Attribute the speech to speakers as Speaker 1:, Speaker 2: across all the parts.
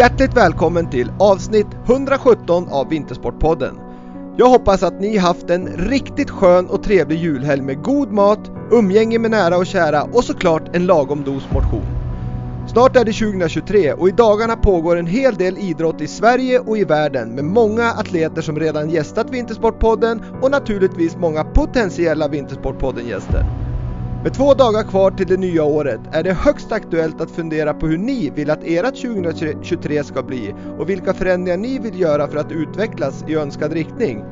Speaker 1: Hjärtligt välkommen till avsnitt 117 av Vintersportpodden. Jag hoppas att ni haft en riktigt skön och trevlig julhelg med god mat, umgänge med nära och kära och såklart en lagom dos motion. Snart är det 2023 och i dagarna pågår en hel del idrott i Sverige och i världen med många atleter som redan gästat Vintersportpodden och naturligtvis många potentiella Vintersportpodden-gäster. Med två dagar kvar till det nya året är det högst aktuellt att fundera på hur ni vill att ert 2023 ska bli och vilka förändringar ni vill göra för att utvecklas i önskad riktning.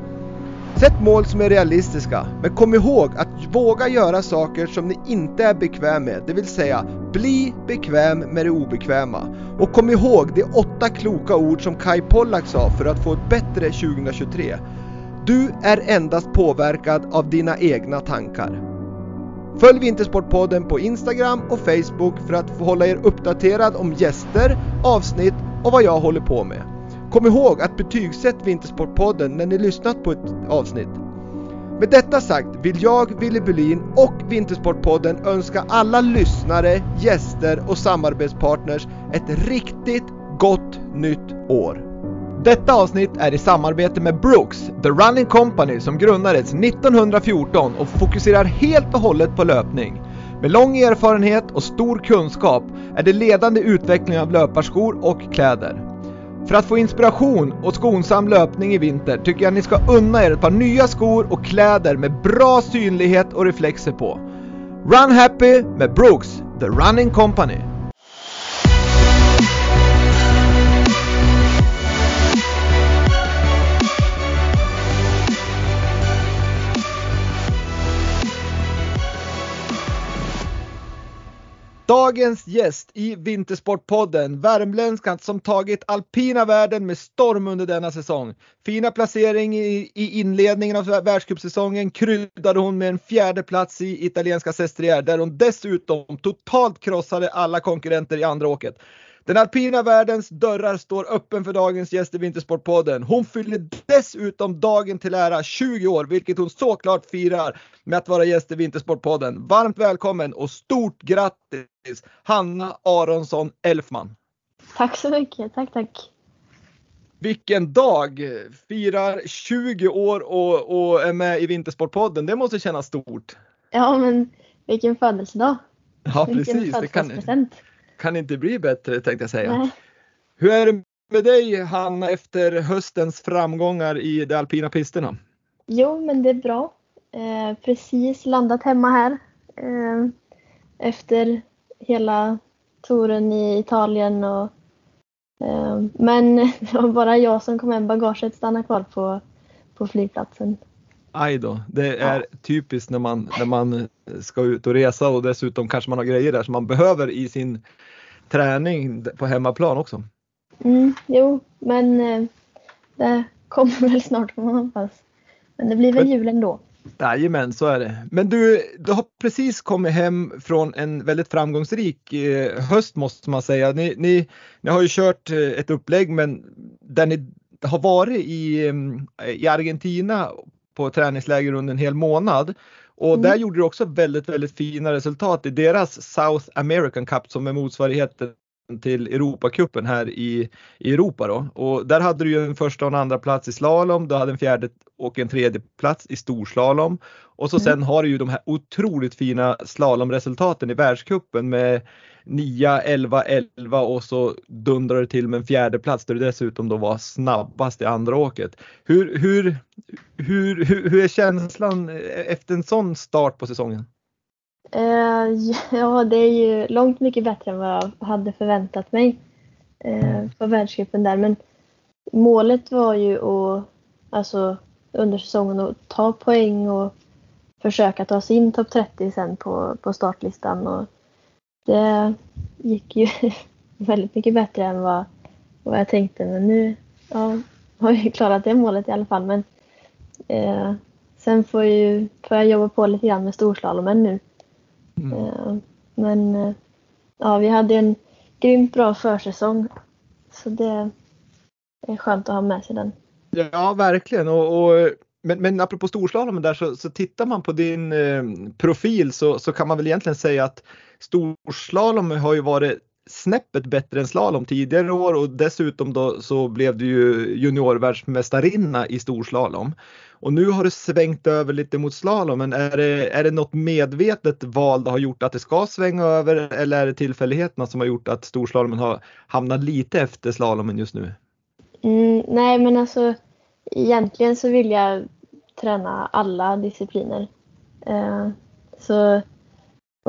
Speaker 1: Sätt mål som är realistiska, men kom ihåg att våga göra saker som ni inte är bekväm med, det vill säga bli bekväm med det obekväma. Och kom ihåg de åtta kloka ord som Kai Pollak sa för att få ett bättre 2023. Du är endast påverkad av dina egna tankar. Följ Vintersportpodden på Instagram och Facebook för att få hålla er uppdaterad om gäster, avsnitt och vad jag håller på med. Kom ihåg att betygsätt Vintersportpodden när ni lyssnat på ett avsnitt. Med detta sagt vill jag, Willy Bulin och Vintersportpodden önska alla lyssnare, gäster och samarbetspartners ett riktigt gott nytt år. Detta avsnitt är i samarbete med Brooks, The Running Company som grundades 1914 och fokuserar helt och hållet på löpning. Med lång erfarenhet och stor kunskap är det ledande utvecklingen av löparskor och kläder. För att få inspiration och skonsam löpning i vinter tycker jag ni ska unna er ett par nya skor och kläder med bra synlighet och reflexer på. Run Happy med Brooks, The Running Company. Dagens gäst i Vintersportpodden, värmländskan som tagit alpina världen med storm under denna säsong. Fina placering i, i inledningen av världscupsäsongen kryddade hon med en fjärde plats i italienska Sestriere där hon dessutom totalt krossade alla konkurrenter i andra åket. Den alpina världens dörrar står öppen för dagens gäst i Vintersportpodden. Hon fyller dessutom dagen till ära 20 år, vilket hon såklart firar med att vara gäst i Vintersportpodden. Varmt välkommen och stort grattis Hanna Aronsson Elfman.
Speaker 2: Tack så mycket, tack tack.
Speaker 1: Vilken dag! Firar 20 år och, och är med i Vintersportpodden. Det måste kännas stort.
Speaker 2: Ja, men vilken födelsedag.
Speaker 1: Ja, precis.
Speaker 2: Vilken
Speaker 1: det kan, kan inte bli bättre tänkte jag säga. Nej. Hur är det med dig Hanna efter höstens framgångar i de alpina pisterna?
Speaker 2: Jo, men det är bra. Eh, precis landat hemma här eh, efter hela touren i Italien. Och, eh, men det var bara jag som kom hem. Bagaget stannade kvar på, på flygplatsen.
Speaker 1: Aj då, det är ja. typiskt när man, när man ska ut och resa och dessutom kanske man har grejer där som man behöver i sin träning på hemmaplan också.
Speaker 2: Mm, jo, men eh, det kommer väl snart får man hoppas. Men det blir väl men, jul ändå.
Speaker 1: Jajamän, så är det. Men du, du har precis kommit hem från en väldigt framgångsrik eh, höst måste man säga. Ni, ni, ni har ju kört eh, ett upplägg men där ni har varit i, i Argentina på träningsläger under en hel månad. Och mm. där gjorde du också väldigt, väldigt fina resultat i deras South American Cup som är motsvarigheten till Europacupen här i, i Europa då. Och där hade du ju en första och en andra plats i slalom, du hade en fjärde och en tredje plats i storslalom. Och så mm. sen har du ju de här otroligt fina slalomresultaten i världscupen med 9, 11, 11 och så dundrar det till med en fjärde plats där du dessutom då var snabbast i andra åket. Hur, hur, hur, hur, hur är känslan efter en sån start på säsongen?
Speaker 2: Uh, ja, det är ju långt mycket bättre än vad jag hade förväntat mig uh, på världscupen där. Men målet var ju att alltså, under säsongen att ta poäng och försöka ta sig in topp 30 sen på, på startlistan. Och det gick ju väldigt mycket bättre än vad, vad jag tänkte. Men nu ja, har jag klarat det målet i alla fall. Men eh, sen får, ju, får jag jobba på lite grann med storslalomen nu. Mm. Eh, men eh, ja, vi hade en grymt bra försäsong. Så det är skönt att ha med sig den.
Speaker 1: Ja, verkligen. Och, och men, men apropå storslalomen där så, så tittar man på din eh, profil så, så kan man väl egentligen säga att storslalom har ju varit snäppet bättre än slalom tidigare år och dessutom då så blev du ju juniorvärldsmästarinna i storslalom. Och nu har du svängt över lite mot slalom, men är det, är det något medvetet val du har gjort att det ska svänga över eller är det tillfälligheterna som har gjort att storslalomen har hamnat lite efter slalomen just nu?
Speaker 2: Mm, nej, men alltså egentligen så vill jag träna alla discipliner. Uh, så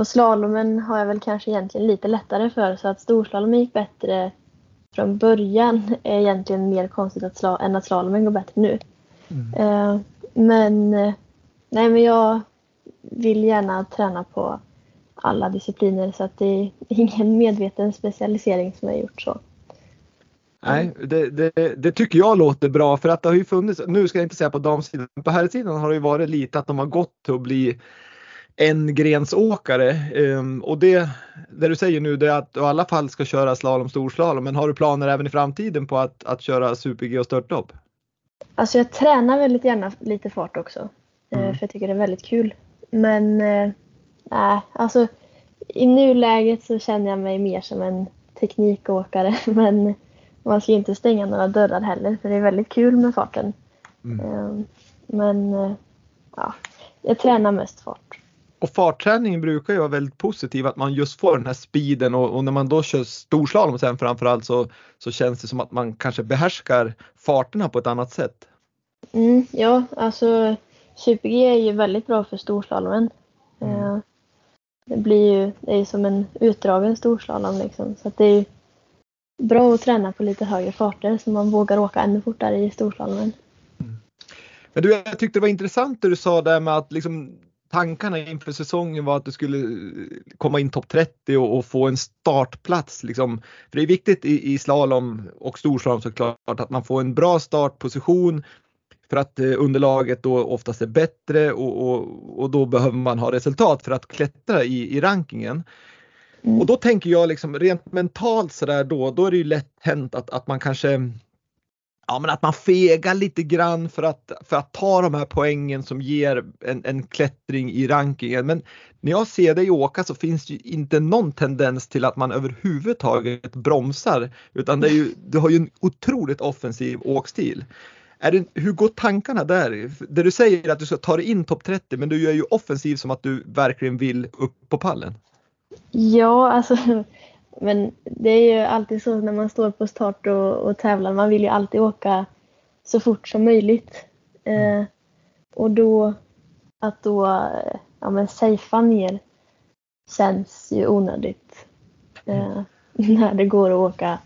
Speaker 2: och slalomen har jag väl kanske egentligen lite lättare för så att storslalom gick bättre från början är egentligen mer konstigt att sla- än att slalomen går bättre nu. Mm. Eh, men nej, men jag vill gärna träna på alla discipliner så att det är ingen medveten specialisering som jag gjort så.
Speaker 1: Nej, det, det, det, tycker jag låter bra för att det har ju funnits, nu ska jag inte säga på damsidan, på herrsidan har det ju varit lite att de har gått till att bli en grensåkare ehm, och det, det du säger nu det är att du i alla fall ska köra slalom, storslalom, men har du planer även i framtiden på att, att köra super-G och störtlopp?
Speaker 2: Alltså jag tränar väldigt gärna lite fart också, eh, mm. för jag tycker det är väldigt kul. Men eh, nej, alltså i nuläget så känner jag mig mer som en teknikåkare, men man ska inte stänga några dörrar heller, för det är väldigt kul med farten. Mm. Ehm, men eh, ja, jag tränar mest fart.
Speaker 1: Och fartträning brukar ju vara väldigt positiv att man just får den här speeden och, och när man då kör storslalom sen framförallt så, så känns det som att man kanske behärskar farterna på ett annat sätt.
Speaker 2: Mm, ja, alltså Super-G är ju väldigt bra för storslalomen. Mm. Eh, det blir ju det är som en utdragen storslalom liksom. Så det är bra att träna på lite högre farter så man vågar åka ännu fortare i storslalomen. Mm.
Speaker 1: Men du, jag tyckte det var intressant det du sa där med att liksom tankarna inför säsongen var att du skulle komma in topp 30 och, och, få en startplats. Liksom. För det är viktigt i, i slalom och storslalom såklart att man får en bra startposition för att eh, underlaget då oftast är bättre och, och, och, då behöver man ha resultat för att klättra i, i rankingen. Mm. Och då tänker jag liksom rent mentalt sådär då, då är det ju lätt hänt att, att man kanske ja, men att man fegar lite grann för att, för att ta de här poängen som ger en, en klättring i rankingen. Men när jag ser dig åka så finns det ju inte någon tendens till att man överhuvudtaget bromsar utan det är ju, du har ju en otroligt offensiv åkstil. Är det, hur går tankarna där? Det du säger att du ska ta dig in topp 30 men du är ju offensiv som att du verkligen vill upp på pallen.
Speaker 2: Ja, alltså men det är ju alltid så när man står på start och, och tävlar, man vill ju alltid åka så fort som möjligt. Eh, och då, att då ja, men safea ner känns ju onödigt. Eh, när det går att åka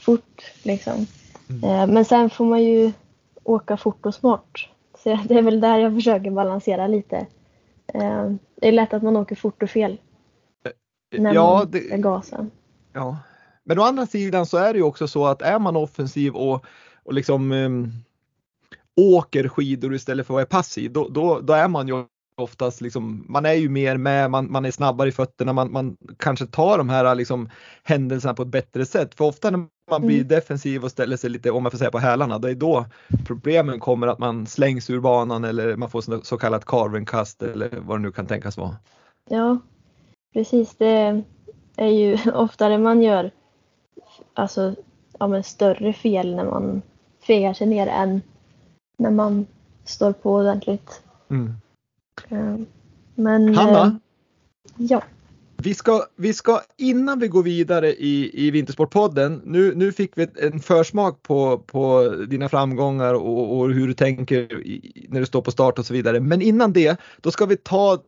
Speaker 2: fort liksom. Mm. Eh, men sen får man ju åka fort och smart. Så det är väl där jag försöker balansera lite. Eh, det är lätt att man åker fort och fel. Eh, när ja, man det... gasen.
Speaker 1: Ja, men å andra sidan så är det ju också så att är man offensiv och, och liksom um, åker skidor istället för att vara passiv, då, då, då är man ju oftast liksom, man är ju mer med, man, man är snabbare i fötterna, man, man kanske tar de här liksom, händelserna på ett bättre sätt. För ofta när man blir mm. defensiv och ställer sig lite, om man får säga på hälarna, det är då problemen kommer att man slängs ur banan eller man får så, så kallat carvenkast eller vad det nu kan tänkas vara.
Speaker 2: Ja, precis. Det, är ju oftare man gör alltså, ja, men större fel när man fegar sig ner än när man står på ordentligt. Mm. Men,
Speaker 1: Hanna? Eh,
Speaker 2: ja.
Speaker 1: Vi ska, vi ska innan vi går vidare i, i Vintersportpodden, nu, nu fick vi en försmak på, på dina framgångar och, och hur du tänker i, när du står på start och så vidare. Men innan det, då ska vi ta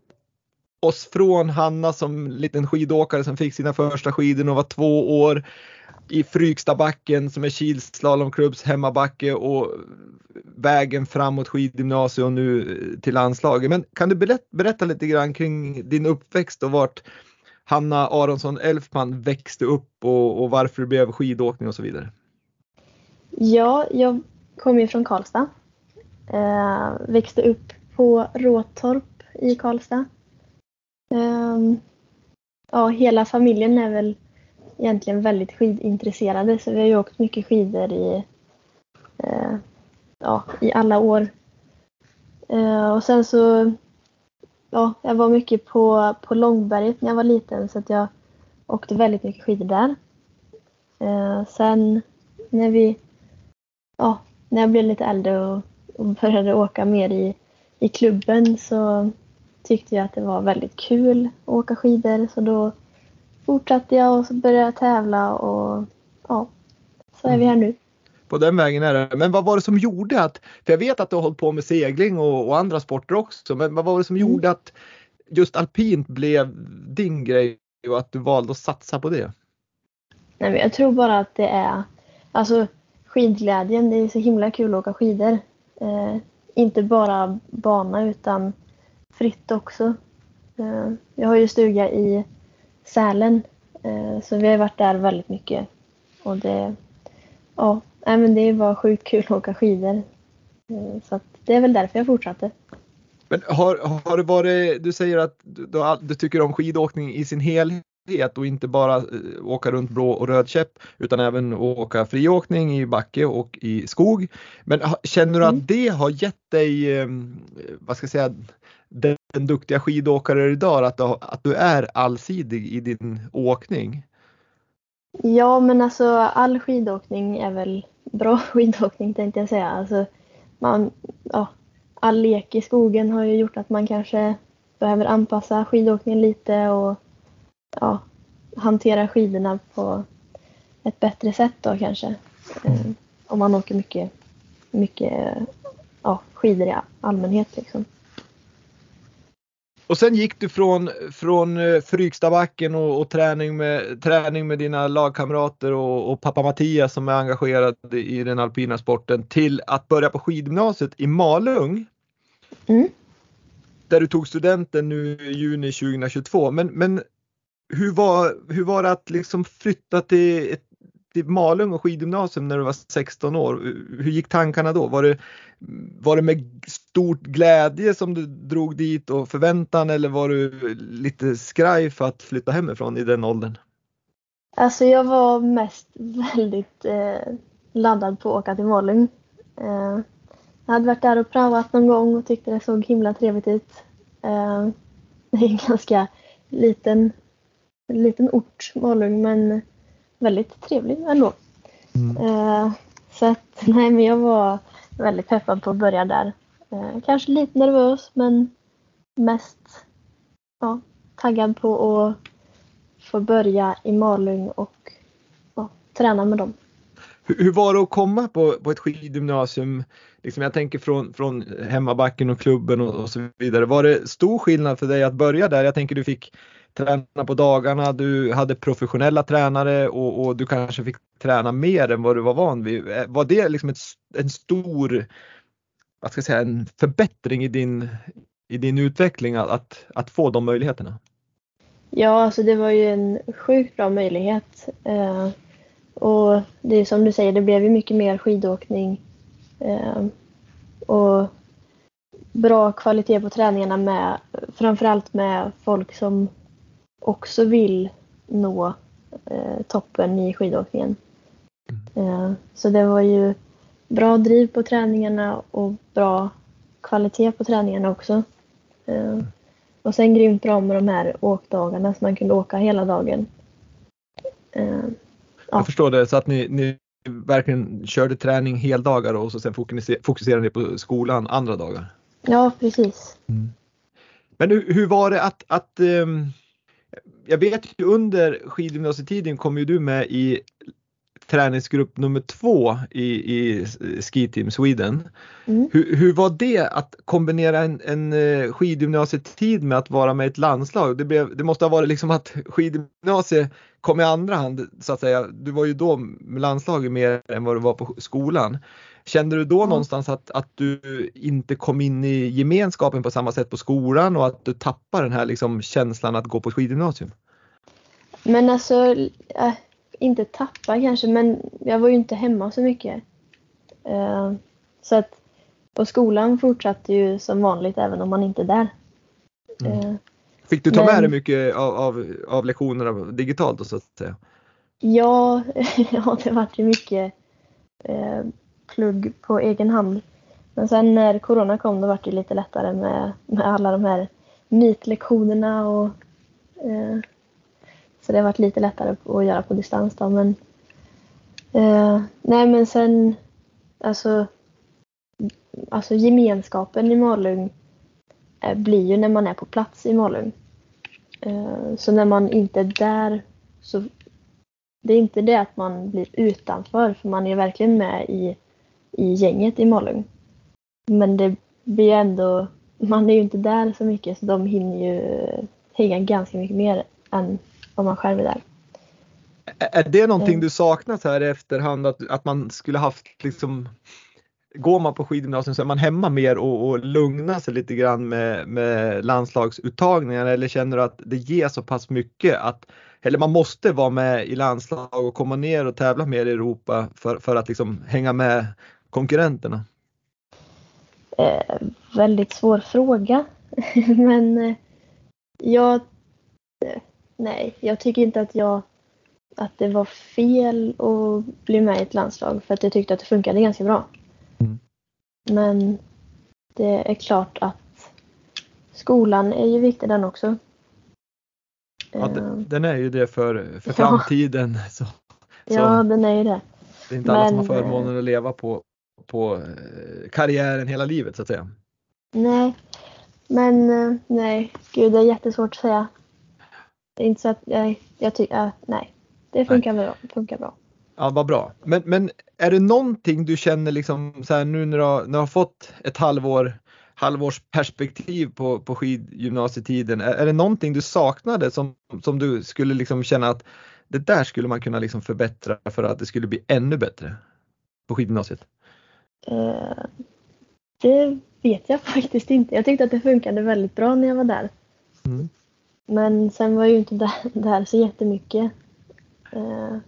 Speaker 1: oss från Hanna som liten skidåkare som fick sina första skidor när hon var två år i Frykstabacken som är Kils slalomklubbs hemmabacke och vägen framåt skidgymnasium och nu till landslaget. Men kan du berätta lite grann kring din uppväxt och vart Hanna Aronsson Elfman växte upp och, och varför det blev skidåkning och så vidare?
Speaker 2: Ja, jag kommer ju från Karlstad. Eh, växte upp på Råtorp i Karlstad. Um, ja, hela familjen är väl egentligen väldigt skidintresserade så vi har ju åkt mycket skidor i, uh, ja, i alla år. Uh, och sen så, ja, jag var mycket på, på Långberget när jag var liten så att jag åkte väldigt mycket skidor där. Eh, sen när vi, ja, när jag blev lite äldre och, och började åka mer i, i klubben så tyckte jag att det var väldigt kul att åka skidor så då fortsatte jag och så började jag tävla och ja, så är vi här nu.
Speaker 1: På den vägen är det. Men vad var det som gjorde att, för jag vet att du har hållit på med segling och, och andra sporter också, men vad var det som mm. gjorde att just alpint blev din grej och att du valde att satsa på det?
Speaker 2: Nej, men jag tror bara att det är, alltså skidglädjen, det är så himla kul att åka skidor. Eh, inte bara bana utan fritt också. Eh, jag har ju stuga i Sälen eh, så vi har varit där väldigt mycket. Och det, ja, men det var sjukt kul att åka skidor. Eh, så det är väl därför jag fortsatte.
Speaker 1: Men har, har det varit, du säger att du, du tycker om skidåkning i sin helhet och inte bara åka runt blå och röd käpp utan även åka friåkning i backe och i skog. Men känner du att mm. det har gett dig, vad ska jag säga, den, duktiga skidåkare idag, att du, att du är allsidig i din åkning?
Speaker 2: Ja, men alltså all skidåkning är väl bra skidåkning tänkte jag säga. Alltså, man, ja, all lek i skogen har ju gjort att man kanske behöver anpassa skidåkningen lite och ja, hantera skidorna på ett bättre sätt då kanske. Mm. Om man åker mycket, mycket ja, skidor i allmänhet. Liksom.
Speaker 1: Och sen gick du från, från eh, Frykstabacken och, och, träning, med, träning med dina lagkamrater och, och, pappa Mattias som är engagerad i den alpina sporten till att börja på skidgymnasiet i Malung. Mm. Där du tog studenten nu i juni 2022. Men, men hur, var, hur var det att liksom flytta till ett till Malung och skidgymnasium när du var 16 år. Hur gick tankarna då? Var det, var det med stort glädje som du drog dit och förväntan eller var du lite skraj för att flytta hemifrån i den åldern?
Speaker 2: Alltså jag var mest väldigt eh, laddad på att åka till Malung. Eh, jag hade varit där och praoat någon gång och tyckte det såg himla trevligt ut. Eh, det är en ganska liten, liten ort, Malung, men väldigt trevlig ändå. Mm. Eh, så att, nej men jag var väldigt peppad på att börja där. Eh, kanske lite nervös men mest ja, taggad på att få börja i Malung och ja, träna med dem.
Speaker 1: Hur, hur, var det att komma på, på ett skidgymnasium? Liksom jag tänker från, från hemmabacken och klubben och, och, så vidare. Var det stor skillnad för dig att börja där? Jag tänker du fick träna på dagarna, du hade professionella tränare och, och, du kanske fick träna mer än vad du var van vid. Eh, var det liksom ett, en stor vad ska jag säga, en förbättring i din, i din utveckling att, att få de möjligheterna?
Speaker 2: Ja, alltså det var ju en sjukt bra möjlighet. Eh, och det är som du säger, det blev ju mycket mer skidåkning. Eh, och bra kvalitet på träningarna med framförallt med folk som också vill nå eh, toppen i skidåkningen. Mm. Eh, så det var ju bra driv på träningarna och bra kvalitet på träningarna också. Eh, och sen grymt bra med de här åkdagarna så man kunde åka hela dagen.
Speaker 1: Eh, ja. Jag förstår det, så att ni, ni verkligen körde träning heldagar och så sen fokuserade ni på skolan andra dagar?
Speaker 2: Ja, precis. Mm.
Speaker 1: Men hur, hur, var det att, att um jag vet ju under skidgymnasietiden kom ju du med i träningsgrupp nummer två i, i Ski Team Sweden. Mm. Hur, hur, var det att kombinera en, en eh, skidgymnasietid med att vara med i ett landslag? Det, blev, det måste ha varit liksom att skidgymnasiet kom i andra hand så att säga. Du var ju då med landslaget mer än vad du var på skolan. Kände du då mm. någonstans att, att du inte kom in i gemenskapen på samma sätt på skolan och att du tappade den här liksom känslan att gå på skidgymnasium?
Speaker 2: Men alltså, äh, inte tappa kanske, men jag var ju inte hemma så mycket. Uh, så att på skolan fortsatte ju som vanligt även om man inte är där.
Speaker 1: Mm. Uh, Fick du ta men, med dig mycket av, av, av lektionerna digitalt så att säga?
Speaker 2: Ja, ja det var ju mycket eh, plugg på egen hand. Men sen när corona kom då var det lite lättare med, med alla de här nitlektionerna och eh, så det har varit lite lättare att göra på distans då. Men Eh, nej men sen, alltså, alltså gemenskapen i Malung blir ju när man är på plats i Malung. Eh, så när man inte är där så det är inte det att man blir utanför för man är verkligen med i, i gänget i Malung. Men det blir ändå, man är ju inte där så mycket så de hinner ju hänga ganska mycket mer än om man själv är där.
Speaker 1: Är det någonting du saknat här i efterhand att, att man skulle haft liksom Går man på skidgymnasium så är man hemma mer och, och lugnar sig lite grann med, med landslagsuttagningar eller känner du att det ger så pass mycket att eller man måste vara med i landslag och komma ner och tävla mer i Europa för, för att liksom hänga med konkurrenterna?
Speaker 2: Eh, väldigt svår fråga. Men eh, jag, nej, jag tycker inte att jag att det var fel att bli med i ett landslag för att jag tyckte att det funkade ganska bra. Men det är klart att skolan är ju viktig den också.
Speaker 1: Ja, den är ju det för, för framtiden. Så,
Speaker 2: ja, den är ju det.
Speaker 1: Det är inte Men, alla som har förmånen att leva på, på eh, karriären hela livet så att säga.
Speaker 2: Nej, men eh, nej, gud det är jättesvårt att säga. Det är inte så att jag, jag tycker, nej, det funkar nej. bra. Funkar bra.
Speaker 1: Ja, vad bra. Men, men är det någonting du känner liksom så här nu när du har, när du har fått ett halvår halvårs perspektiv på, på skidgymnasietiden. Är, är det någonting du saknade som, som du skulle liksom känna att det där skulle man kunna liksom förbättra för att det skulle bli ännu bättre på skidgymnasiet?
Speaker 2: Uh, det vet jag faktiskt inte. Jag tyckte att det funkade väldigt bra när jag var där. Mm. Men sen var jag ju inte där, där så jättemycket. Uh,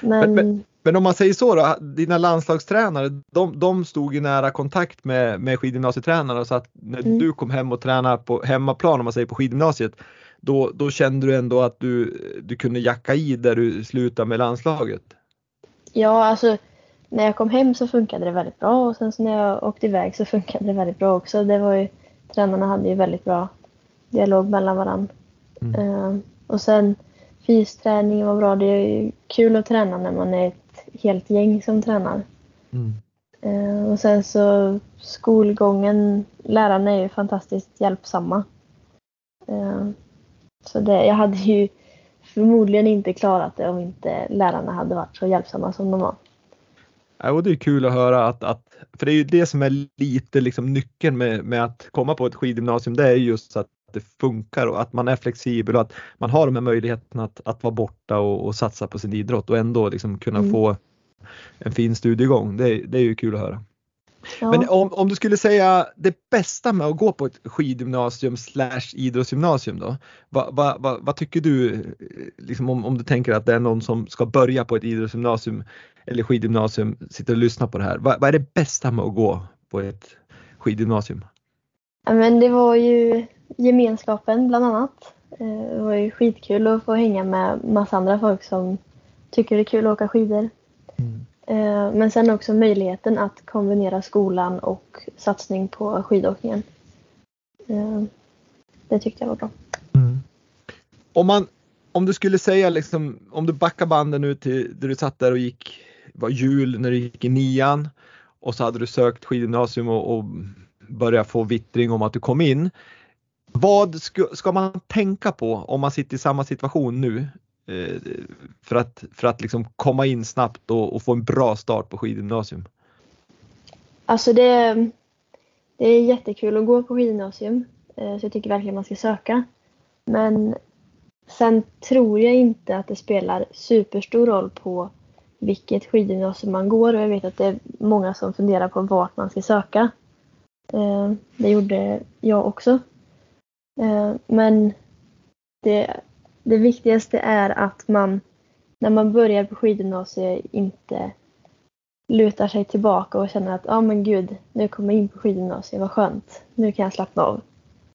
Speaker 1: men, men, men, om man säger så då, dina landslagstränare, de, de stod i nära kontakt med, med skidgymnasietränarna så att när mm. du kom hem och tränade på hemmaplan om man säger på skidgymnasiet, då, då kände du ändå att du, du kunde jacka i där du slutade med landslaget?
Speaker 2: Ja, alltså när jag kom hem så funkade det väldigt bra och sen så när jag åkte iväg så funkade det väldigt bra också. Det var ju, tränarna hade ju väldigt bra dialog mellan varandra. Mm. Uh, och sen fysträning var bra. Det är kul att träna när man är ett helt gäng som tränar. Mm. Uh, och sen så skolgången, lärarna är ju fantastiskt hjälpsamma. Uh, så det, jag hade ju förmodligen inte klarat det om inte lärarna hade varit så hjälpsamma som de var.
Speaker 1: Ja, och det är kul att höra att, att, för det är ju det som är lite liksom nyckeln med, med att komma på ett skidgymnasium, det är just att det funkar och att man är flexibel och att man har de här möjligheterna att, att vara borta och, och satsa på sin idrott och ändå liksom kunna mm. få en fin studiegång. Det, det är ju kul att höra. Ja. Men om, om du skulle säga det bästa med att gå på ett skidgymnasium slash idrottsgymnasium då? Vad va, va, va, tycker du, liksom om, om du tänker att det är någon som ska börja på ett idrottsgymnasium eller skidgymnasium, sitter och lyssnar på det här. Vad, vad är det bästa med att gå på ett skidgymnasium?
Speaker 2: Ja, men det var ju gemenskapen bland annat. Eh, det var ju skitkul att få hänga med massa andra folk som tycker det är kul att åka skidor. Mm. Eh, men sen också möjligheten att kombinera skolan och satsning på skidåkningen. Eh, det tyckte jag var bra. Mm.
Speaker 1: Om, man, om du skulle säga, liksom, om du backar banden nu till där du satt där och gick, var jul när du gick i nian och så hade du sökt skidgymnasium och, och börjat få vittring om att du kom in. Vad ska, ska man tänka på om man sitter i samma situation nu eh, för att, för att liksom komma in snabbt och, och, få en bra start på skidgymnasium?
Speaker 2: Alltså det, det är jättekul att gå på skidgymnasium eh, så jag tycker verkligen man ska söka. Men sen tror jag inte att det spelar superstor roll på vilket skidgymnasium man går och jag vet att det är många som funderar på vart man ska söka. Eh, det gjorde jag också. Eh, men det, det viktigaste är att man när man börjar på skidgymnasiet inte lutar sig tillbaka och känner att ja ah, men gud, nu kommer jag in på skidgymnasiet, vad skönt, nu kan jag slappna av.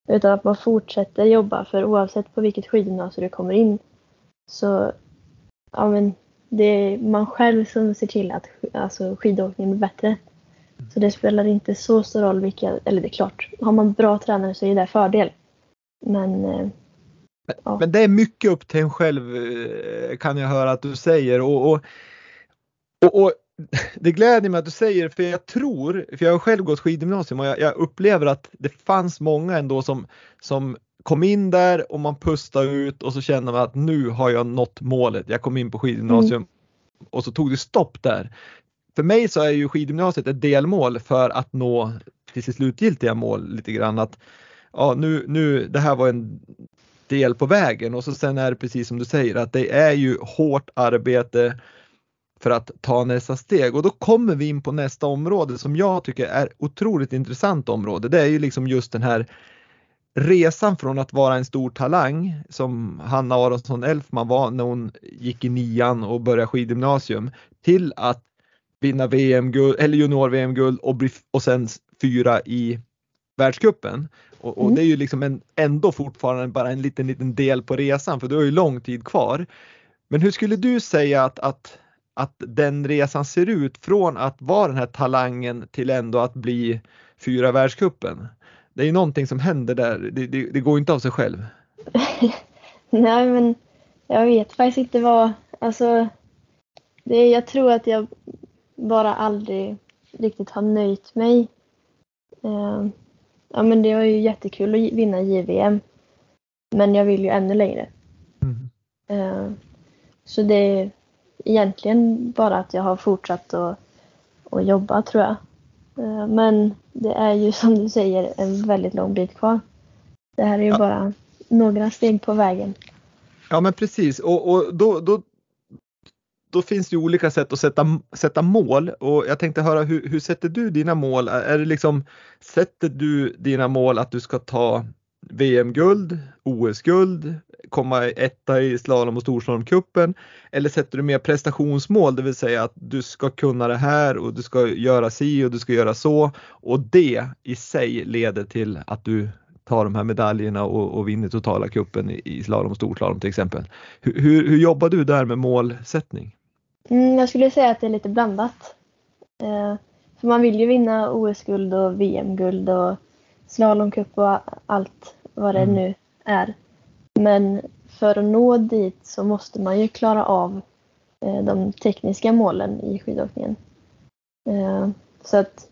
Speaker 2: Utan att man fortsätter jobba för oavsett på vilket skidgymnasium du kommer in så ja, men det är man själv som ser till att alltså, skidåkningen blir bättre. Så det spelar inte så stor roll vilka, eller det är klart, har man bra tränare så är det en fördel. Men, eh,
Speaker 1: ja. men det är mycket upp till en själv eh, kan jag höra att du säger och, och, Och, och, det gläder mig att du säger för jag tror, för jag har själv gått skidgymnasium och jag, jag upplever att det fanns många ändå som, som kom in där och man pustade ut och så kände man att nu har jag nått målet. Jag kom in på skidgymnasium mm. och så tog det stopp där. För mig så är ju skidgymnasiet ett delmål för att nå till sitt slutgiltiga mål lite grann att ja, nu, nu, det här var en del på vägen och så sen är det precis som du säger att det är ju hårt arbete för att ta nästa steg och då kommer vi in på nästa område som jag tycker är otroligt intressant område. Det är ju liksom just den här resan från att vara en stor talang som Hanna Aronsson Elfman var när hon gick i nian och började skidgymnasium till att vinna VM-guld eller junior-VM-guld och, och sen fyra i världskuppen. Och, och mm. det är ju liksom en, ändå fortfarande bara en liten, liten del på resan för du har ju lång tid kvar. Men hur skulle du säga att, att, att den resan ser ut från att vara den här talangen till ändå att bli fyra världskuppen? Det är ju någonting som händer där, det, det, det går inte av sig själv.
Speaker 2: Nej men jag vet faktiskt inte vad, alltså det, jag tror att jag bara aldrig riktigt har nöjt mig. Eh, ja men det var ju jättekul att vinna JVM. Men jag vill ju ännu längre. Mm. Uh, så det är egentligen bara att jag har fortsatt att, att jobba tror jag. Uh, men det är ju som du säger en väldigt lång bit kvar. Det här är ju ja. bara några steg på vägen.
Speaker 1: Ja men precis och, och då, då då finns det olika sätt att sätta, sätta mål och jag tänkte höra hur, hur sätter du dina mål? Är det liksom, sätter du dina mål att du ska ta VM-guld, OS-guld, komma etta i slalom och storslalomcupen? Eller sätter du mer prestationsmål, det vill säga att du ska kunna det här och du ska göra si och du ska göra så och det i sig leder till att du tar de här medaljerna och, och vinner totala kuppen i, i slalom och storslalom till exempel. Hur, hur, hur jobbar du där med målsättning?
Speaker 2: Mm, jag skulle säga att det är lite blandat. Eh, för man vill ju vinna OS-guld och VM-guld och slalomcup och allt vad det mm. nu är. Men för att nå dit så måste man ju klara av eh, de tekniska målen i skidåkningen. Eh, så att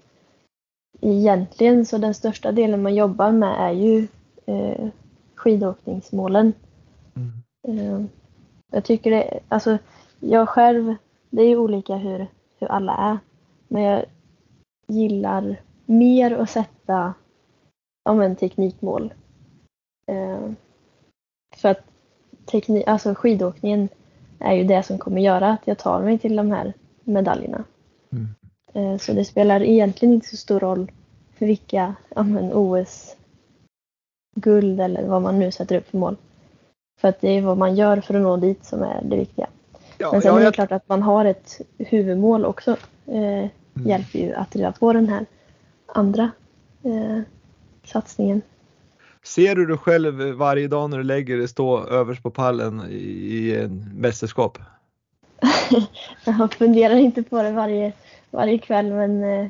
Speaker 2: egentligen så den största delen man jobbar med är ju eh, skidåkningsmålen. Mm. Eh, jag tycker det, alltså jag själv, det är ju olika hur, hur alla är. Men jag gillar mer att sätta ja, men, teknikmål. Eh, för att teknik, alltså skidåkningen är ju det som kommer göra att jag tar mig till de här medaljerna. Mm. Eh, så det spelar egentligen inte så stor roll för vilka ja, men, OS-guld eller vad man nu sätter upp för mål. För att det är vad man gör för att nå dit som är det viktiga. Ja, Men sen ja, är det klart att man har ett huvudmål också. Eh, mm. Hjälper ju att driva på den här andra eh, satsningen.
Speaker 1: Ser du dig själv varje dag när du lägger dig stå överst på pallen i en mästerskap?
Speaker 2: jag funderar inte på det varje, varje kväll men eh,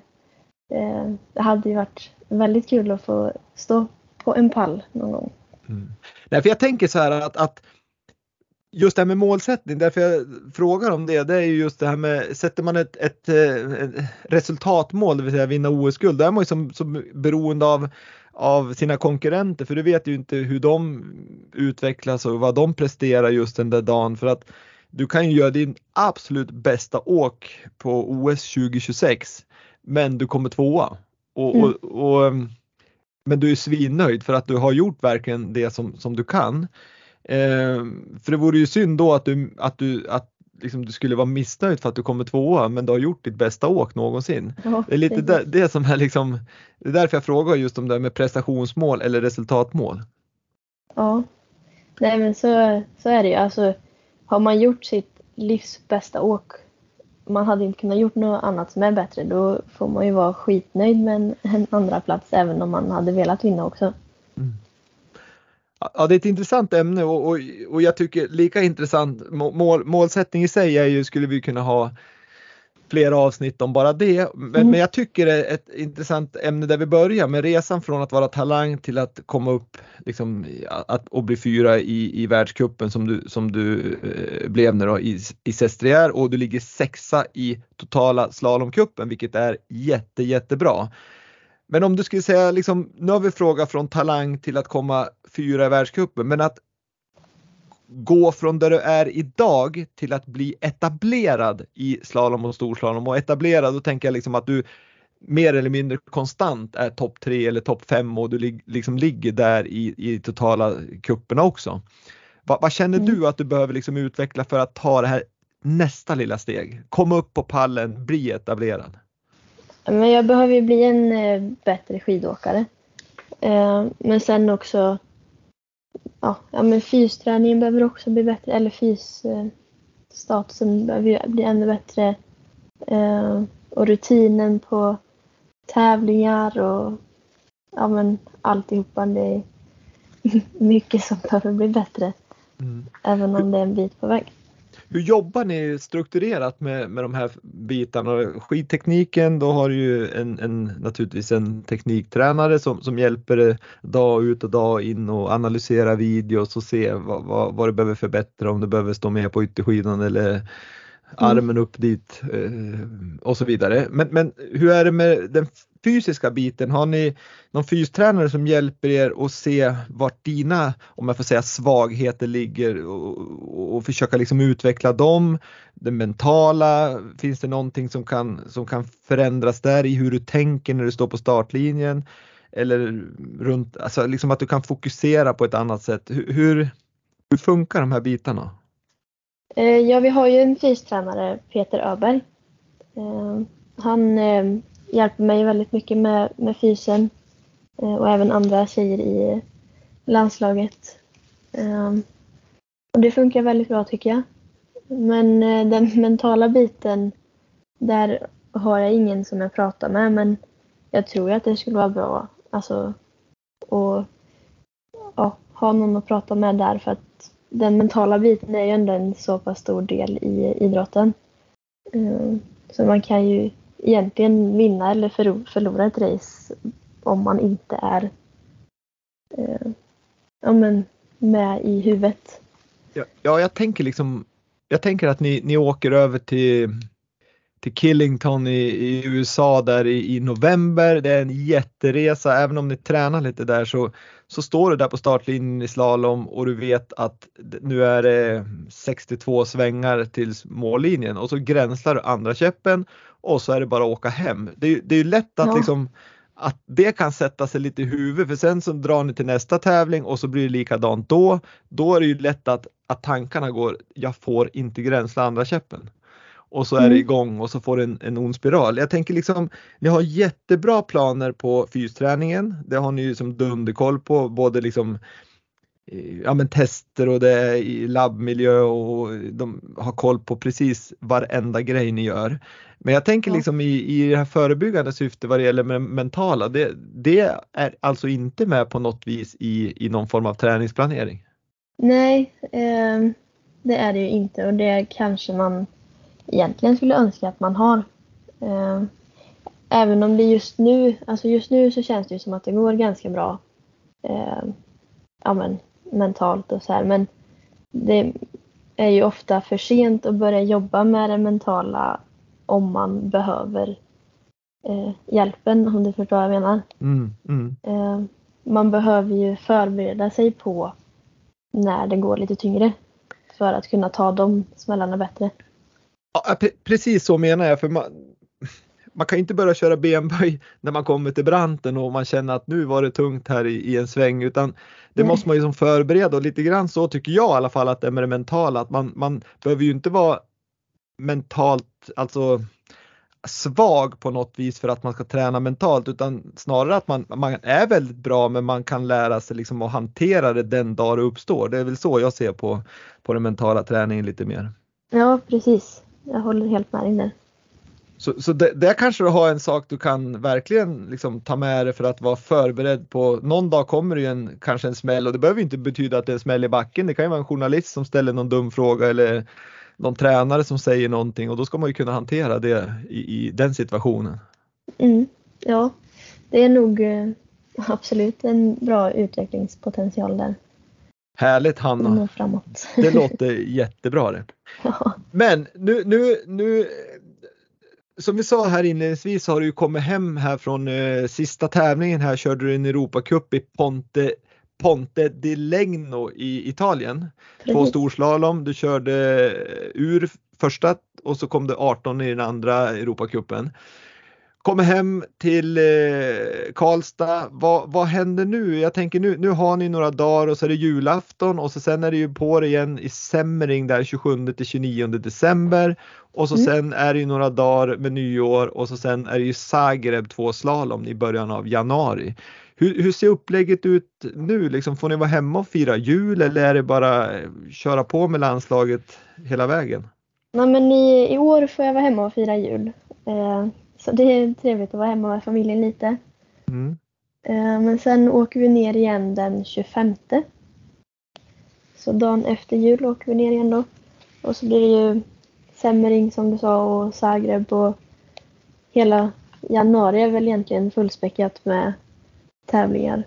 Speaker 2: eh, det hade ju varit väldigt kul att få stå på en pall någon gång.
Speaker 1: Mm. Nej, för jag tänker så här att, att just det här med målsättning, därför jag frågar om det, det är ju just det här med, sätter man ett, ett, ett eh, resultatmål, det vill säga vinna OS-guld, då är man ju som, som beroende av, av sina konkurrenter, för du vet ju inte hur de utvecklas och vad de presterar just den där dagen, för att du kan ju göra din absolut bästa åk på OS 2026, men du kommer tvåa. Och, mm. och, och, men du är svinnöjd för att du har gjort verkligen det som, som du kan. Eh, för det vore ju synd då att du, att du, att liksom du skulle vara missnöjd för att du kommer tvåa men du har gjort ditt bästa åk någonsin. Ja, det är lite det, det, som är liksom, det är därför jag frågar just om det med prestationsmål eller resultatmål.
Speaker 2: Ja, nej men så, så är det ju. Alltså, har man gjort sitt livs bästa åk, man hade inte kunnat gjort något annat som är bättre, då får man ju vara skitnöjd med en, en andra plats även om man hade velat vinna också.
Speaker 1: Ja, det är ett intressant ämne och, och, och jag tycker lika intressant mål, målsättning i sig är ju, skulle vi kunna ha flera avsnitt om bara det. Men, mm. men, jag tycker det är ett intressant ämne där vi börjar med resan från att vara talang till att komma upp liksom, att, och bli fyra i, i världskuppen som du, som du eh, blev nu då, i, i Sestriere och du ligger sexa i totala slalomcupen vilket är jätte jättebra. Men om du skulle säga liksom, nu har vi frågat från talang till att komma fyra i världscupen men att gå från där du är idag till att bli etablerad i slalom och storslalom och etablerad då tänker jag liksom att du mer eller mindre konstant är topp tre eller topp fem och du liksom ligger där i, i totala kupperna också. Va, vad känner mm. du att du behöver liksom utveckla för att ta det här nästa lilla steg? Komma upp på pallen, bli etablerad.
Speaker 2: Men jag behöver ju bli en eh, bättre skidåkare. Eh, men sen också ja, ja men fysträningen behöver också bli bättre, eller fysstatusen behöver bli ännu bättre. Eh, och rutinen på tävlingar och ja men alltihopa. Det är mycket som behöver bli bättre. Mm. Även om det är en bit på väg.
Speaker 1: Hur jobbar ni strukturerat med, med de här bitarna? Skidtekniken, då har du ju en, en, naturligtvis en tekniktränare som, som hjälper dag ut och dag in och analysera videos och se vad, vad, vad du behöver förbättra, om du behöver stå med på ytterskidan eller mm. armen upp dit eh, och så vidare. Men, men hur är det med den fysiska biten, har ni någon fystränare som hjälper er att se vart dina, om jag får säga svagheter ligger och, och försöka liksom utveckla dem? Det mentala, finns det någonting som kan, som kan förändras där i hur du tänker när du står på startlinjen? Eller runt, alltså liksom att du kan fokusera på ett annat sätt. Hur, hur, funkar de här bitarna?
Speaker 2: Eh, ja, vi har ju en fystränare, Peter Öberg. Eh, han eh, hjälper mig väldigt mycket med, med fysen eh, och även andra tjejer i landslaget. Ehm, och det funkar väldigt bra tycker jag. Men eh, den mentala biten, där har jag ingen som jag pratar med men jag tror att det skulle vara bra alltså, att ja, ha någon att prata med där för att den mentala biten är ju ändå en så pass stor del i idrotten. Ehm, så man kan ju egentligen vinna eller förlora ett race om man inte är eh, ja, men med i huvudet.
Speaker 1: Ja, ja, jag tänker liksom, jag tänker att ni, ni åker över till till Killington i, i USA där i, i, november. Det är en jätteresa, även om ni tränar lite där så, så står du där på startlinjen i slalom och du vet att nu är det 62 svängar till mållinjen och så gränslar du andra käppen och så är det bara att åka hem. Det, det är ju lätt att ja. liksom att det kan sätta sig lite i huvudet för sen så drar ni till nästa tävling och så blir det likadant då. Då är det ju lätt att, att tankarna går, jag får inte gränsla andra käppen och så är det mm. igång och så får du en, en ond spiral. Jag tänker liksom, ni har jättebra planer på fysträningen. Det har ni ju som dunderkoll på, både liksom ja, men tester och det är i labbmiljö och de har koll på precis varenda grej ni gör. Men jag tänker liksom i, i det här förebyggande syfte vad det gäller med mentala, det, det är alltså inte med på något vis i, i någon form av träningsplanering?
Speaker 2: Nej, eh, det är det ju inte och det kanske man egentligen skulle önska att man har. Eh, även om det just nu, alltså just nu så känns det ju som att det går ganska bra. Eh, ja men mentalt och så här. Men det är ju ofta för sent att börja jobba med det mentala om man behöver eh, hjälpen, om du förstår vad jag menar. Mm, mm. Eh, man behöver ju förbereda sig på när det går lite tyngre för att kunna ta de smällarna bättre.
Speaker 1: Ja, precis så menar jag. För man, man kan inte börja köra benböj när man kommer till branten och man känner att nu var det tungt här i, i en sväng utan det Nej. måste man ju som förbereda och lite grann så tycker jag i alla fall att det är med det mentala att man, man behöver ju inte vara mentalt, alltså svag på något vis för att man ska träna mentalt utan snarare att man, man är väldigt bra men man kan lära sig liksom att hantera det den dag det uppstår. Det är väl så jag ser på, på den mentala träningen lite mer.
Speaker 2: Ja precis, jag håller helt med dig där.
Speaker 1: Så, så det, där kanske du har en sak du kan verkligen liksom ta med dig för att vara förberedd på någon dag kommer det ju en, kanske en smäll och det behöver inte betyda att det är en smäll i backen. Det kan ju vara en journalist som ställer någon dum fråga eller någon tränare som säger någonting och då ska man ju kunna hantera det i, i den situationen.
Speaker 2: Mm, ja, det är nog eh, absolut en bra utvecklingspotential där.
Speaker 1: Härligt Hanna! Det låter jättebra det.
Speaker 2: Ja.
Speaker 1: Men nu, nu, nu som vi sa här inledningsvis har du kommit hem här från eh, sista tävlingen här körde du en Europacup i Ponte, Ponte di Legno i Italien. Två storslalom, du körde ur första och så kom det 18 i den andra Europacupen. Kommer hem till eh, Karlstad, vad, vad händer nu? Jag tänker nu, nu har ni några dagar och så är det julafton och så sen är det ju på det igen i Semmering där 27 till 29 december och så
Speaker 2: Mm.
Speaker 1: sen är det ju några dagar med nyår och så sen är det ju Zagreb två slalom i början av januari. Hur, hur ser upplägget ut nu? Liksom, får ni vara hemma och fira jul eller är det bara eh, köra på med landslaget hela vägen?
Speaker 2: Nej, men i, I år får jag vara hemma och fira jul. Eh, så det är trevligt att vara hemma med familjen lite.
Speaker 1: Mm.
Speaker 2: Eh, men sen åker vi ner igen den 25. Så dagen efter jul åker vi ner igen då. Och så blir det ju Semmering som du sa och Zagreb och hela januari är väl egentligen fullspäckat med tävlingar.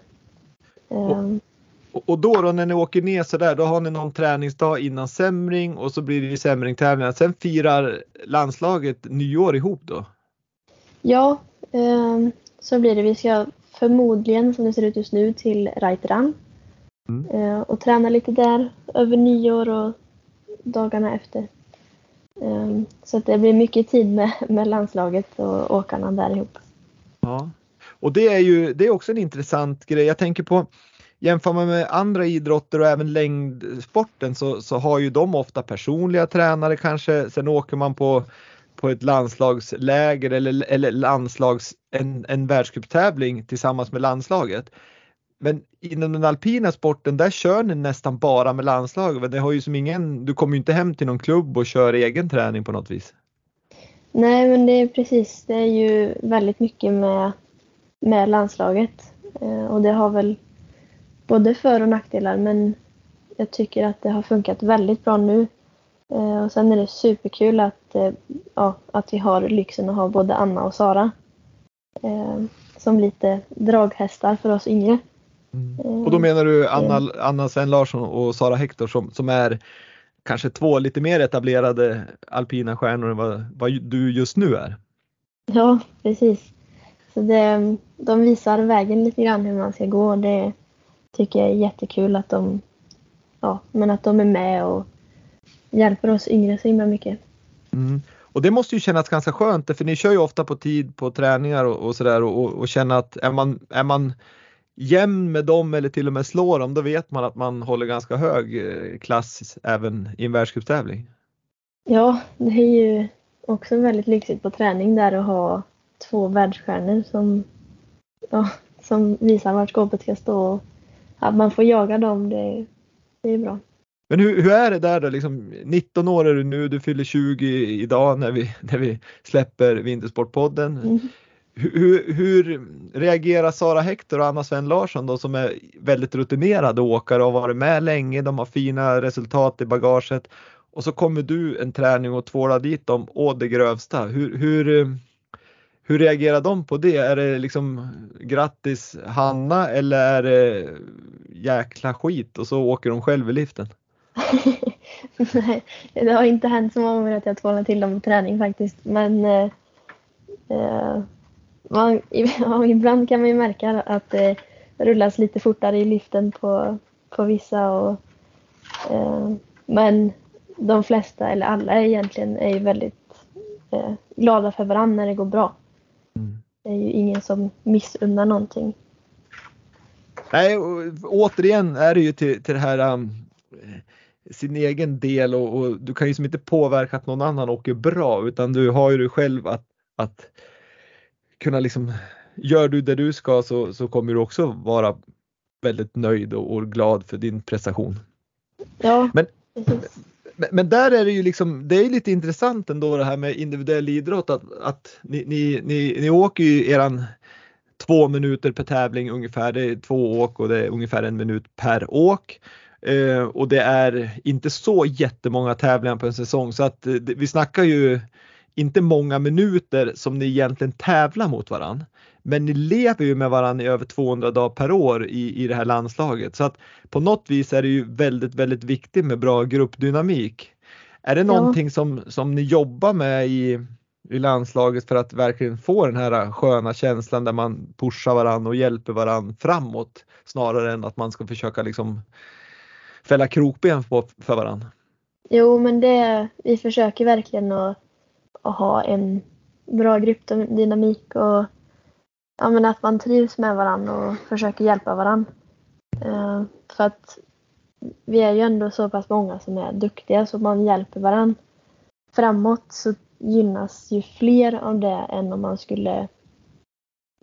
Speaker 1: Och- Och då, då när ni åker ner så där, då har ni någon träningsdag innan Semring och så blir det ju Semring-tävlingar. Sen firar landslaget nyår ihop då?
Speaker 2: Ja, eh, så blir det. Vi ska förmodligen, som det ser ut just nu, till Reiteran.
Speaker 1: Mm.
Speaker 2: Eh, och träna lite där över nyår och dagarna efter. Eh, så att det blir mycket tid med, med landslaget och åkarna där ihop.
Speaker 1: Ja. Och det är ju det är också en intressant grej. Jag tänker på Jämför man med andra idrotter och även längdsporten så, så har ju de ofta personliga tränare kanske. Sen åker man på, på ett landslagsläger eller, eller landslags, en, en världscuptävling tillsammans med landslaget. Men inom den alpina sporten där kör ni nästan bara med landslaget. Det har ju som ingen, du kommer ju inte hem till någon klubb och kör egen träning på något vis.
Speaker 2: Nej, men det är precis. Det är ju väldigt mycket med, med landslaget. Eh, och det har väl både för och nackdelar, men jag tycker att det har funkat väldigt bra nu. Eh, och sen är det superkul att, eh, ja, att vi har lyxen att ha både Anna och Sara eh, som lite draghästar för oss yngre.
Speaker 1: Mm. Och då menar du Anna, Anna Sven Larsson och Sara Hector som, som är kanske två lite mer etablerade alpina stjärnor än vad, vad du just nu är?
Speaker 2: Ja, precis. Så det, de visar vägen lite grann hur man ska gå och det tycker jag är jättekul att de, ja, men att de är med och hjälper oss yngre så himla mycket.
Speaker 1: Mm. Och det måste ju kännas ganska skönt för ni kör ju ofta på tid på träningar och, och sådär och, och känna att är man, är man jämn med dem eller till och med slår dem då vet man att man håller ganska hög eh, klass även i en världscuptävling.
Speaker 2: Ja, det är ju också väldigt lyxigt på träning där att ha två världsstjärnor som, ja, som visar vart skåpet ska stå. Och att man får jaga dem, det, det är bra.
Speaker 1: Men hur, hur är det där då? Liksom, 19 år är du nu, du fyller 20 idag när vi, när vi släpper Vintersportpodden.
Speaker 2: Mm.
Speaker 1: Hur, hur reagerar Sara Hector och Anna Sven Larsson då som är väldigt rutinerade åkare och har varit med länge, de har fina resultat i bagaget och så kommer du en träning och tvålar dit dem å det grövsta. Hur, hur, hur reagerar de på det? Är det liksom grattis Hanna eller är det jäkla skit och så åker de själv i liften?
Speaker 2: Nej, det har inte hänt så många gånger att jag tvålar till dem på träning faktiskt. Men eh, eh, man, ibland kan man ju märka att det rullas lite fortare i liften på, på vissa. Och, eh, men de flesta, eller alla egentligen, är ju väldigt eh, glada för varandra när det går bra.
Speaker 1: Mm.
Speaker 2: Det är ju ingen som missunnar någonting.
Speaker 1: Nej, återigen är det ju till, till det här um, sin egen del och, och, du kan ju som inte påverka att någon annan åker bra utan du har ju dig själv att, att kunna liksom, gör du det du ska så, så kommer du också vara väldigt nöjd och, och glad för din prestation.
Speaker 2: Ja,
Speaker 1: Men-. Men, men där är det ju liksom, det är lite intressant ändå det här med individuell idrott att, att ni, ni, ni, ni åker ju eran två minuter per tävling ungefär, det är två åk och det är ungefär en minut per åk. Eh, och det är inte så jättemånga tävlingar på en säsong så att eh, vi snackar ju inte många minuter som ni egentligen tävlar mot varann. Men ni lever ju med varandra i över 200 dagar per år i, i det här landslaget så att på något vis är det ju väldigt, väldigt viktigt med bra gruppdynamik. Är det någonting ja. som, som ni jobbar med i, i landslaget för att verkligen få den här sköna känslan där man pushar varandra och hjälper varandra framåt snarare än att man ska försöka liksom fälla krokben på, för varandra?
Speaker 2: Jo, men det, vi försöker verkligen att, att ha en bra gruppdynamik och ja, men att man trivs med varandra och försöker hjälpa varandra. Uh, eh, för att vi är ju ändå så pass många som är duktiga så man hjälper varandra framåt så gynnas ju fler av det än om man skulle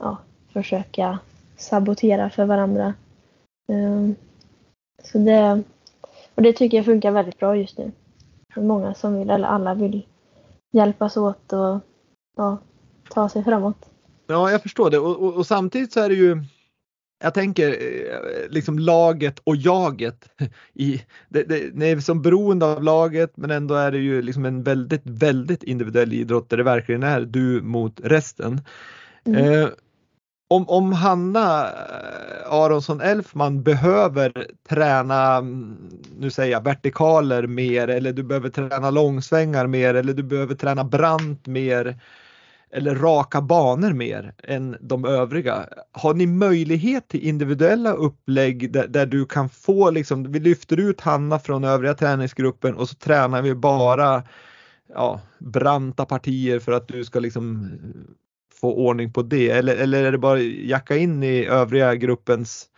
Speaker 2: ja, försöka sabotera för varandra. Uh, så det, och det tycker jag funkar väldigt bra just nu. Det är många som vill, eller alla vill hjälpas åt och ja, ta sig framåt.
Speaker 1: Ja, jag förstår det och, och, och samtidigt så är det ju jag tänker eh, liksom laget och jaget. I, det, det, det, är som beroende av laget men ändå är det ju liksom en väldigt, väldigt individuell idrott där det verkligen är du mot resten. Mm. Eh, om, om Hanna eh, Aronsson Elfman behöver träna, mm, nu säger jag vertikaler mer eller du behöver träna långsvängar mer eller du behöver träna brant mer eller raka banor mer än de övriga. Har ni möjlighet till individuella upplägg där, där, du kan få liksom, vi lyfter ut Hanna från övriga träningsgruppen och så tränar vi bara ja, branta partier för att du ska liksom få ordning på det eller, eller är det bara jacka in i övriga gruppens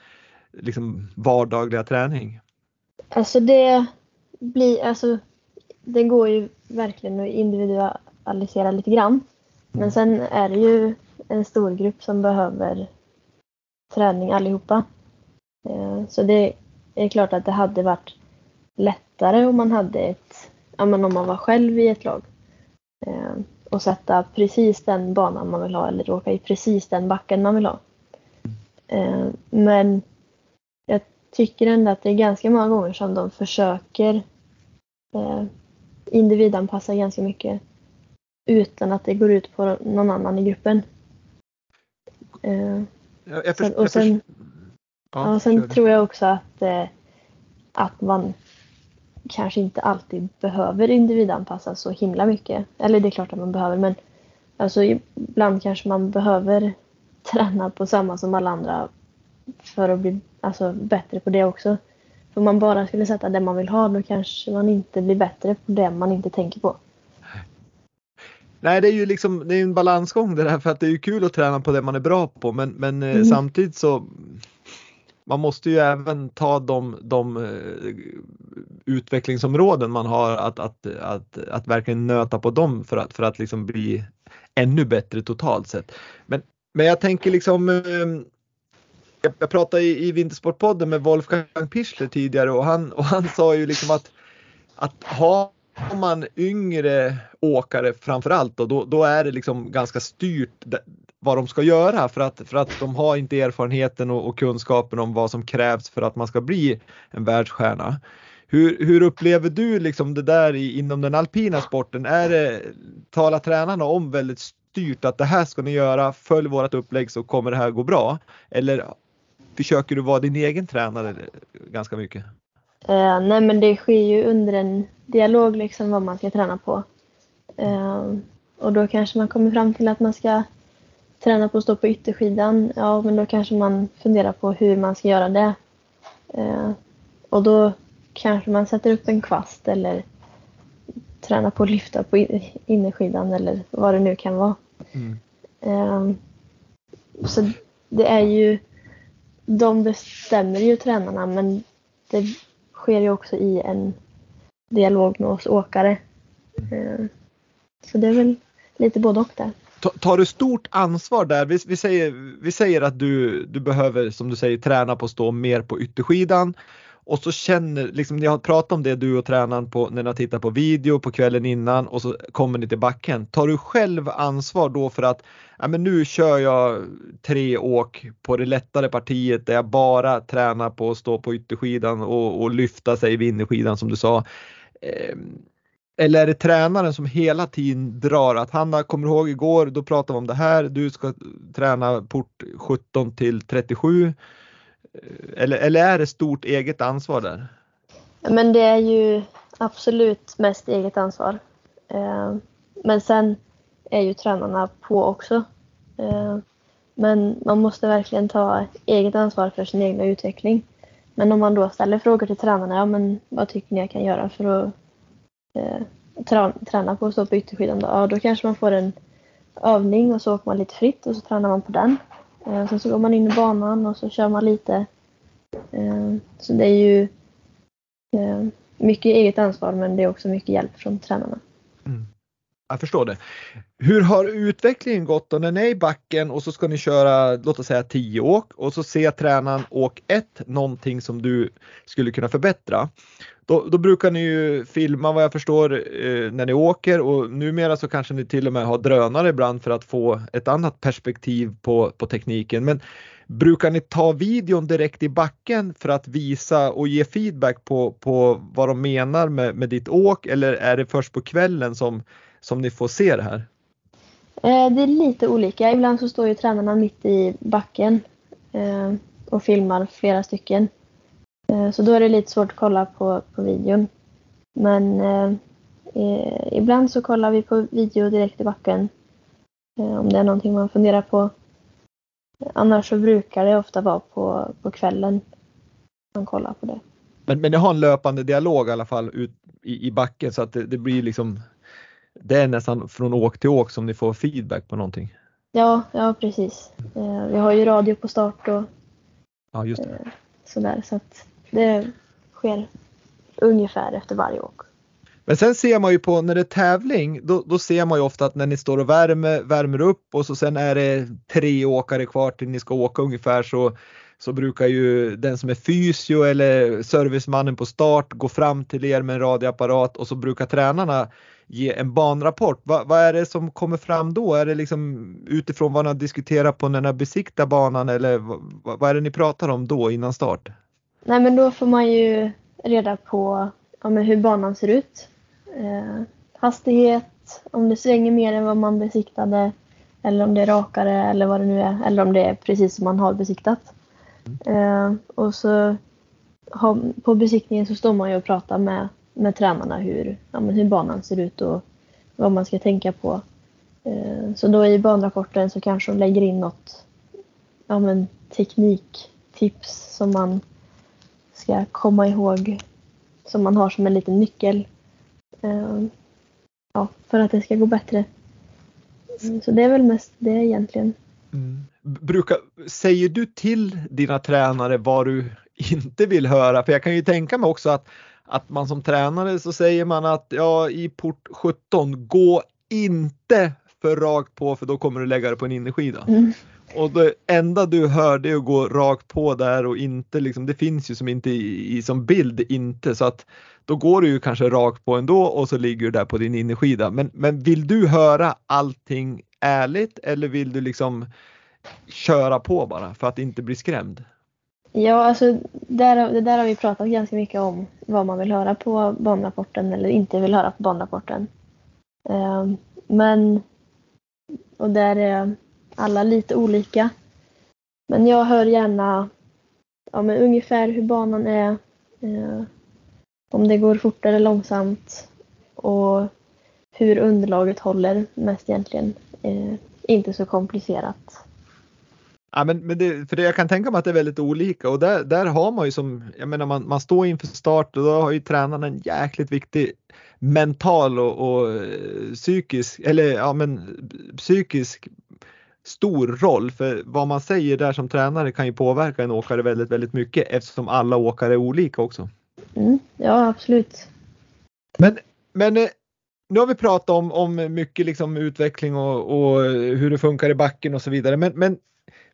Speaker 1: liksom vardagliga träning?
Speaker 2: Alltså det blir, alltså det går ju verkligen att individualisera lite grann. Men sen är det ju en stor grupp som behöver träning allihopa. Eh, så det är klart att det hade varit lättare om man hade ett, ja men om man var själv i ett lag. Eh, och sätta precis den banan man vill ha eller åka i precis den backen man vill ha. Eh, men jag tycker ändå att det är ganska många gånger som de försöker individanpassa ganska mycket utan att det går ut på någon annan i gruppen.
Speaker 1: Eh, jag, jag
Speaker 2: sen, och sen, ja, ja, sen tror jag också att, eh, att man kanske inte alltid behöver individanpassa så himla mycket. Eller det är klart att man behöver men alltså ibland kanske man behöver träna på samma som alla andra för att bli alltså, bättre på det också. För om man bara skulle sätta det man vill ha då kanske man inte blir bättre på det man inte tänker på.
Speaker 1: Nej, det är ju liksom det är en balansgång det där för att det är ju kul att träna på det man är bra på men, men eh, mm. samtidigt så man måste ju även ta de, de uh, utvecklingsområden man har att, att, att, att verkligen nöta på dem för att, för att liksom bli ännu bättre totalt sett. Men, men jag tänker liksom ehm, jag, jag pratade i, i Vintersportpodden med Wolfgang Pichler tidigare och han, och han sa ju liksom att, att ha har man yngre åkare framförallt då, då, då är det liksom ganska styrt vad de ska göra för att, för att de har inte erfarenheten och, och kunskapen om vad som krävs för att man ska bli en världsstjärna. Hur, hur upplever du liksom det där i, inom den alpina sporten? Är det, talar tränarna om väldigt styrt att det här ska ni göra, följ vårt upplägg så kommer det här gå bra? Eller försöker du vara din egen tränare ganska mycket?
Speaker 2: Uh, nej men det sker ju under en dialog liksom vad man ska träna på. Uh, och då kanske man kommer fram till att man ska träna på att stå på ytterskidan. Ja men då kanske man funderar på hur man ska göra det. Uh, och då kanske man sätter upp en kvast eller tränar på att lyfta på innerskidan eller vad det nu kan vara. Mm. så det är ju, de bestämmer ju tränarna men det sker ju också i en dialog med oss åkare. Eh, så det är väl lite både och där.
Speaker 1: Tar du stort ansvar där? Vi, vi, säger, vi säger att du, du behöver, som du säger, träna på att stå mer på ytterskidan och så känner, liksom ni har pratat om det du och tränaren på, när ni har tittat på video på kvällen innan och så kommer ni till backen. Tar du själv ansvar då för att ja, men nu kör jag tre åk på det lättare partiet där jag bara tränar på att stå på ytterskidan och, och lyfta sig vid innerskidan som du sa. Eh, eller är det tränaren som hela tiden drar att Hanna, kommer du ihåg igår, då pratade vi om det här, du ska träna port 17 till 37. Eller, eller är det stort eget ansvar där?
Speaker 2: Men det är ju absolut mest eget ansvar. Eh, men sen är ju tränarna på också. Eh, men man måste verkligen ta eget ansvar för sin egen utveckling. Men om man då ställer frågor till tränarna, ja men vad tycker ni jag kan göra för att eh, träna på att stå på ytterskidan då? Ja, då kanske man får en övning och så åker man lite fritt och så tränar man på den. Eh, sen så går man in i banan och så kör man lite. Eh, så det är ju eh, mycket eget ansvar men det är också mycket hjälp från tränarna.
Speaker 1: Mm. Jag förstår det. Hur har utvecklingen gått då när ni är i backen och så ska ni köra låt oss säga 10 åk och så ser tränaren åk 1 någonting som du skulle kunna förbättra. Då, då, brukar ni ju filma vad jag förstår eh, när ni åker och numera så kanske ni till och med har drönare ibland för att få ett annat perspektiv på, på tekniken. Men brukar ni ta videon direkt i backen för att visa och ge feedback på, på vad de menar med, med ditt åk eller är det först på kvällen som, som ni får se det här?
Speaker 2: Eh, det är lite olika. Ibland så står ju tränarna mitt i backen eh, och filmar flera stycken. Eh, så då är det lite svårt att kolla på, på videon. Men eh, ibland så kollar vi på video direkt i backen. Eh, om det är någonting man funderar på. Annars så brukar det ofta vara på, på kvällen man kollar på det.
Speaker 1: Men, men ni har en löpande dialog i alla fall ut i, i backen så att det, det blir liksom det är nästan från åk till åk som ni får feedback på någonting.
Speaker 2: Ja, ja precis. Vi har ju radio på start och
Speaker 1: ja, just det.
Speaker 2: sådär så att det sker ungefär efter varje åk.
Speaker 1: Men sen ser man ju på när det är tävling, då, då, ser man ju ofta att när ni står och värmer, värmer upp och så sen är det tre åkare kvar till ni ska åka ungefär så, så brukar ju den som är fysio eller servicemannen på start gå fram till er med en radioapparat och så brukar tränarna ge en banrapport. Va, vad är det som kommer fram då? Är det liksom utifrån vad ni har diskuterat på när ni besiktar banan eller vad, vad är det ni pratar om då innan start?
Speaker 2: Nej men då får man ju reda på ja, hur banan ser ut. Eh, hastighet, om det svänger mer än vad man besiktade eller om det är rakare eller vad det nu är. Eller om det är precis som man har besiktat. Eh, och så har, på besiktningen så står man ju och pratar med, med tränarna hur, ja, hur banan ser ut och vad man ska tänka på. Eh, så då i banrapporten så kanske de lägger in något ja, men tekniktips som man ska komma ihåg som man har som en liten nyckel. Uh, ja, för att det ska gå bättre. Mm, så det är väl mest det egentligen.
Speaker 1: Mm. Brukar, säger du till dina tränare vad du inte vill höra? För jag kan ju tänka mig också att, att man som tränare så säger man att ja, i port 17, gå inte för rakt på för då kommer du lägga det på en innerskida. Mm. Och det enda du hör det är att gå rakt på där och inte liksom, det finns ju som inte i, i, som bild inte så att då går du ju kanske rakt på ändå och så ligger du där på din innerskida. Men, men vill du höra allting ärligt eller vill du liksom köra på bara för att inte bli skrämd?
Speaker 2: Ja, alltså där, det där har vi pratat ganska mycket om. Vad man vill höra på banrapporten eller inte vill höra på banrapporten. Uh, ehm, men och där är alla lite olika. Men jag hör gärna ja, men ungefär hur banan är. Eh, om det går fort eller långsamt. Och hur underlaget håller mest egentligen. Eh, inte så komplicerat.
Speaker 1: Ja, men, men det, för det, jag kan tänka mig att det är väldigt olika och där, där har man ju som, jag menar man, man står inför start och då har ju tränaren en jäkligt viktig mental och, och eh, psykisk, eller ja men psykisk stor roll för vad man säger där som tränare kan ju påverka en åkare väldigt, väldigt mycket eftersom alla åkare är olika också.
Speaker 2: Mm, ja, absolut.
Speaker 1: Men, men eh, nu har vi pratat om, om mycket liksom utveckling och, och hur det funkar i backen och så vidare. Men, men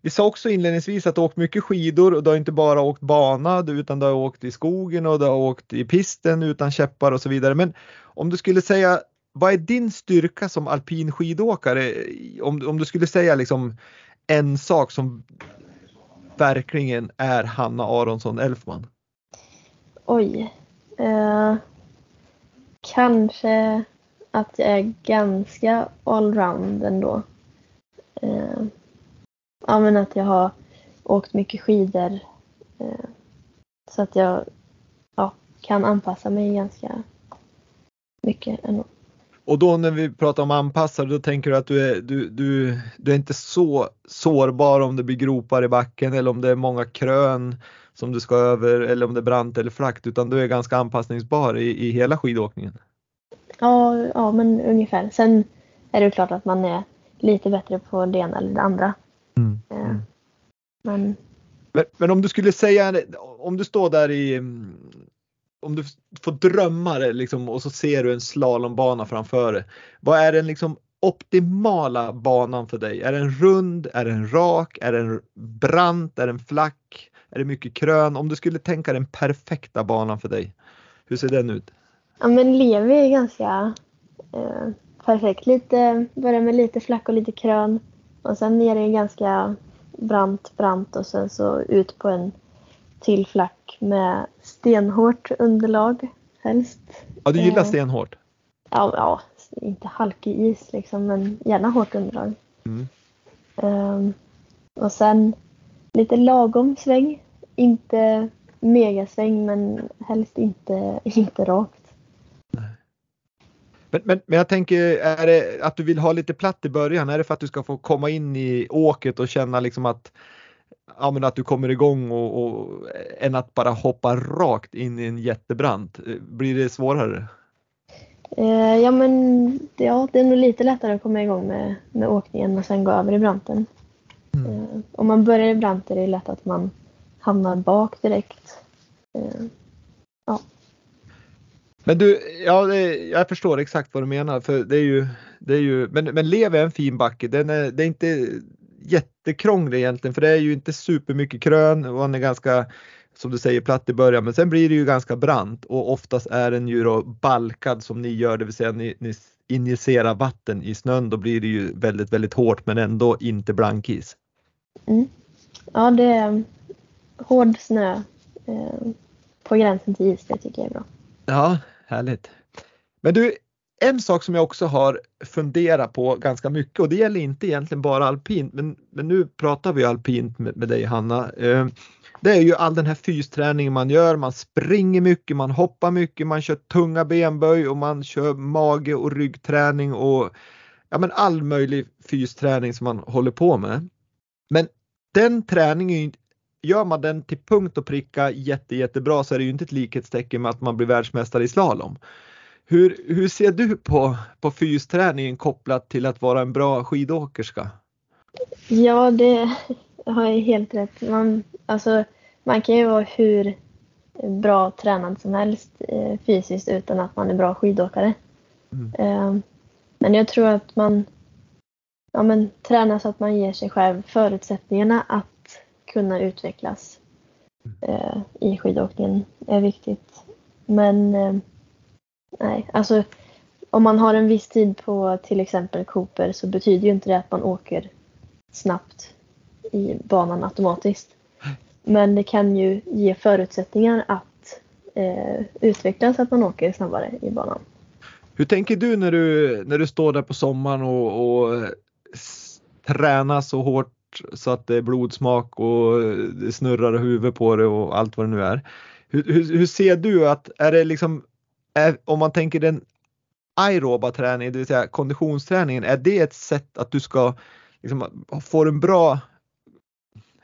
Speaker 1: vi sa också inledningsvis att du åkt mycket skidor och du har inte bara åkt bana utan du har åkt i skogen och du har åkt i pisten utan käppar och så vidare. Men om du skulle säga vad är din styrka som alpin skidåkare? Om, om du skulle säga liksom en sak som verkligen är Hanna Aronsson Elfman?
Speaker 2: Oj. Eh, kanske att jag är ganska allround ändå. Eh, ja, men att jag har åkt mycket skidor. Eh, så att jag ja, kan anpassa mig ganska mycket ändå.
Speaker 1: Och då när vi pratar om anpassare, då tänker du att du är, du, du, du är inte så sårbar om det blir gropar i backen eller om det är många krön som du ska över eller om det är brant eller flackt utan du är ganska anpassningsbar i, i hela skidåkningen.
Speaker 2: Ja, ja, men ungefär. Sen är det klart att man är lite bättre på det ena eller det andra. Mm. Mm.
Speaker 1: Men... men... Men, om du skulle säga, om du står där i, om du får drömma det liksom, och så ser du en slalombana framför dig. Vad är den liksom optimala banan för dig? Är den rund? Är den rak? Är den brant? Är den flack? Är det mycket krön? Om du skulle tänka den perfekta banan för dig, hur ser den ut?
Speaker 2: Ja men Levi är ganska eh, perfekt. Lite, börjar med lite flack och lite krön och sen är det ganska brant, brant och sen så ut på en till flack med stenhårt underlag helst.
Speaker 1: Ja, du gillar eh, stenhårt?
Speaker 2: Ja, ja, inte halkig is liksom men gärna hårt underlag. Mm. Um, och sen lite lagom sväng. Inte megasväng men helst inte, inte rakt.
Speaker 1: Men, men, men jag tänker, är det att du vill ha lite platt i början? Är det för att du ska få komma in i åket och känna liksom att, ja, men att du kommer igång och, och än att bara hoppa rakt in i en jättebrant? Blir det svårare?
Speaker 2: Eh, ja men ja, det är nog lite lättare att komma igång med, med åkningen och sen gå över i branten. Mm. Eh, om man börjar i brant är det lätt att man hamnar bak direkt. Eh, ja.
Speaker 1: Men du, ja, det, jag förstår exakt vad du menar för det är ju, det är ju men, men Lev är en fin backe. Den är, det är inte jättekrånglig egentligen för det är ju inte supermycket krön och han är ganska som du säger platt i början men sen blir det ju ganska brant och oftast är den ju då balkad som ni gör, det vill säga ni, ni injicerar vatten i snön. Då blir det ju väldigt, väldigt hårt men ändå inte blankis.
Speaker 2: Mm. Ja, det är hård snö eh, på gränsen till is, det tycker jag är bra.
Speaker 1: Ja, härligt. Men du, en sak som jag också har funderat på ganska mycket och det gäller inte egentligen bara alpint men, men nu pratar vi alpint med, med dig Hanna. Eh, det är ju all den här fysträningen man gör. Man springer mycket, man hoppar mycket, man kör tunga benböj och man kör mage och ryggträning och ja, men all möjlig fysträning som man håller på med. Men den träningen gör man den till punkt och pricka jätte, jättebra så är det ju inte ett likhetstecken med att man blir världsmästare i slalom. Hur, hur ser du på, på fysträningen kopplat till att vara en bra skidåkerska?
Speaker 2: Ja, det har jag helt rätt. Man, alltså, man kan ju vara hur bra tränad som helst eh, fysiskt utan att man är bra skidåkare. Mm. Eh, men jag tror att man ja, men, tränar så att man ger sig själv förutsättningarna att kunna utvecklas eh, i skidåkningen är viktigt. Men eh, nej, alltså om man har en viss tid på till exempel Cooper så betyder ju inte det att man åker snabbt i banan automatiskt. Men det kan ju ge förutsättningar att eh, utvecklas att man åker snabbare i banan.
Speaker 1: Hur tänker du när du, när du står där på sommaren och, och eh, tränar så hårt så att det är blodsmak och det snurrar huvudet på det och allt vad det nu är. Hur, hur, hur ser du att, är det liksom, är, om man tänker den aeroba träningen, det vill säga konditionsträningen, är det ett sätt att du ska liksom, få en bra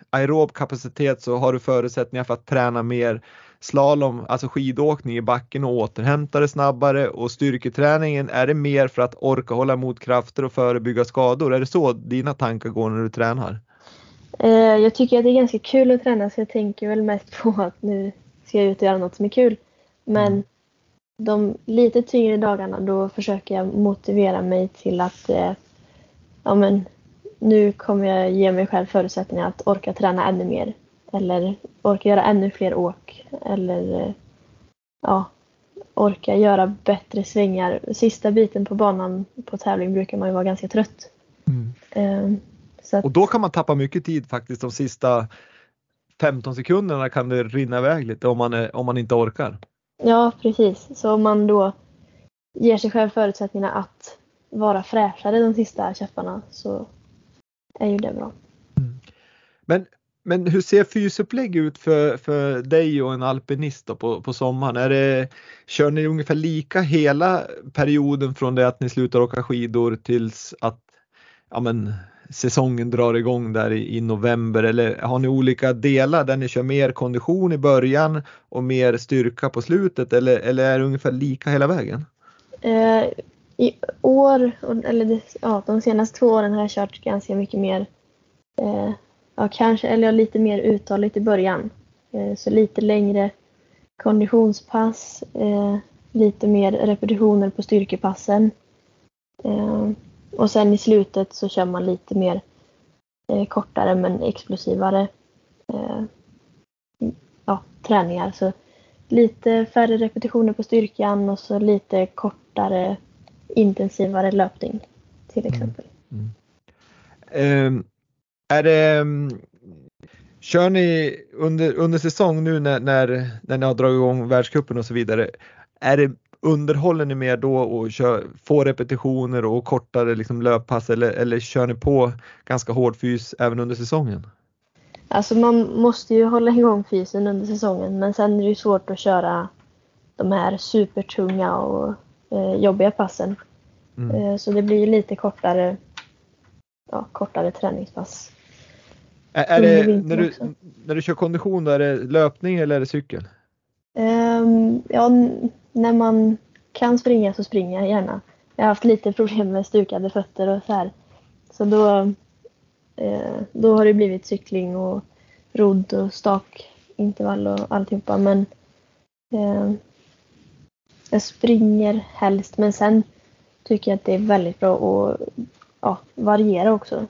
Speaker 1: aerob kapacitet så har du förutsättningar för att träna mer slalom, alltså skidåkning i backen och återhämta det snabbare och styrketräningen, är det mer för att orka hålla emot krafter och förebygga skador? Är det så dina tankar går när du tränar?
Speaker 2: Eh, jag tycker att det är ganska kul att träna så jag tänker väl mest på att nu ska jag ut och göra något som är kul. Men mm. De lite tyngre dagarna då försöker jag motivera mig till att eh, ja, men, nu kommer jag ge mig själv förutsättningar att orka träna ännu mer. Eller orka göra ännu fler åk. Eller eh, ja, orka göra bättre svängar. Sista biten på banan på tävling brukar man ju vara ganska trött.
Speaker 1: Mm.
Speaker 2: Eh, så att,
Speaker 1: Och då kan man tappa mycket tid faktiskt de sista 15 sekunderna kan det rinna iväg lite om man, är, om man inte orkar.
Speaker 2: Ja, precis. Så om man då ger sig själv förutsättningarna att vara fräschare de sista käpparna så är ju det bra. Mm.
Speaker 1: Men, men hur ser fysupplägg ut för, för dig och en alpinist då på, på sommaren? Är det, kör ni ungefär lika hela perioden från det att ni slutar åka skidor tills att ja, men, säsongen drar igång där i, i november eller har ni olika delar där ni kör mer kondition i början och mer styrka på slutet eller, eller är det ungefär lika hela vägen?
Speaker 2: Eh, I år, eller ja, de senaste två åren har jag kört ganska mycket mer, eh, ja kanske, eller lite mer uthålligt i början. Eh, så lite längre konditionspass, eh, lite mer repetitioner på styrkepassen. Eh, och sen i slutet så kör man lite mer eh, kortare men explosivare eh, ja, träningar. Så lite färre repetitioner på styrkan och så lite kortare intensivare löpning till exempel.
Speaker 1: Ehm, är det, mm, kör ni under, under säsong nu när, när, när ni har dragit igång världscupen och så vidare, är det underhåller ni mer då och kör få repetitioner och kortare liksom löppass eller, eller kör ni på ganska hård fys även under säsongen?
Speaker 2: Alltså man måste ju hålla igång fysen under säsongen men sen är det ju svårt att köra de här supertunga och eh, jobbiga passen.
Speaker 1: Mm.
Speaker 2: Eh, så det blir ju lite kortare, ja, kortare träningspass.
Speaker 1: Är, är det, när, du,
Speaker 2: också.
Speaker 1: när du kör kondition då är det löpning eller är det cykel?
Speaker 2: Ehm, ja, när man kan springa så springer jag gärna. Jag har haft lite problem med stukade fötter och så här. Så då, eh, då har det blivit cykling och rodd och stakintervall och alltihopa. Men eh, jag springer helst. Men sen tycker jag att det är väldigt bra att ja, variera också. Eh,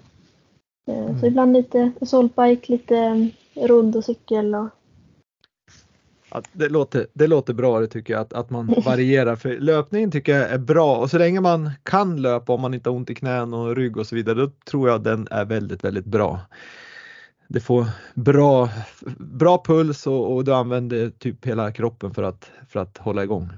Speaker 1: Mm.
Speaker 2: Så ibland lite solbike, lite rodd och cykel. Och,
Speaker 1: Ja, det, låter, det låter bra det tycker jag att, att man varierar för löpningen tycker jag är bra och så länge man kan löpa om man inte har ont i knän och rygg och så vidare då tror jag den är väldigt väldigt bra. Det får bra, bra puls och, och du använder typ hela kroppen för att, för att hålla igång.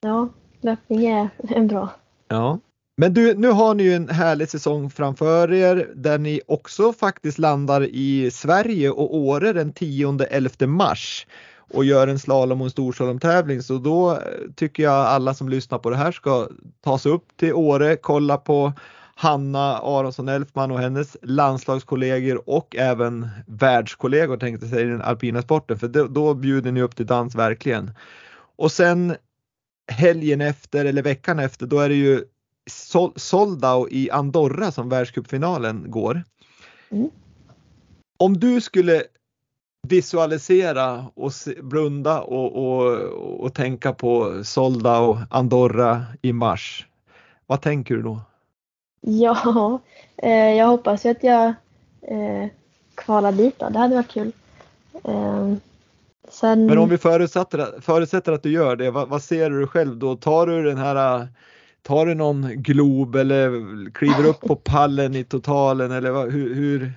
Speaker 2: ja, löpning är en bra.
Speaker 1: Ja. Men du, nu har ni ju en härlig säsong framför er där ni också faktiskt landar i Sverige och Åre den 10-11 mars och gör en slalom och en storslalomtävling. Så då eh, tycker jag alla som lyssnar på det här ska ta sig upp till Åre, kolla på Hanna Aronsson Elfman och hennes landslagskollegor och även världskollegor tänkte jag säga i den alpina sporten för då, då bjuder ni upp till dans verkligen. Och sen helgen efter eller veckan efter då är det ju Sol- Soldau i Andorra som världscupfinalen går.
Speaker 2: Mm.
Speaker 1: Om du skulle visualisera och blunda och, och, och tänka på Soldau Andorra i mars. Vad tänker du då?
Speaker 2: Ja, eh, jag hoppas ju att jag eh, kvalar dit då. Det hade varit kul. Eh, sen,
Speaker 1: Men om vi förutsätter, förutsätter att du gör det, vad, vad ser du själv då? Tar du den här Tar du någon glob eller kliver upp på pallen i totalen eller hur, hur,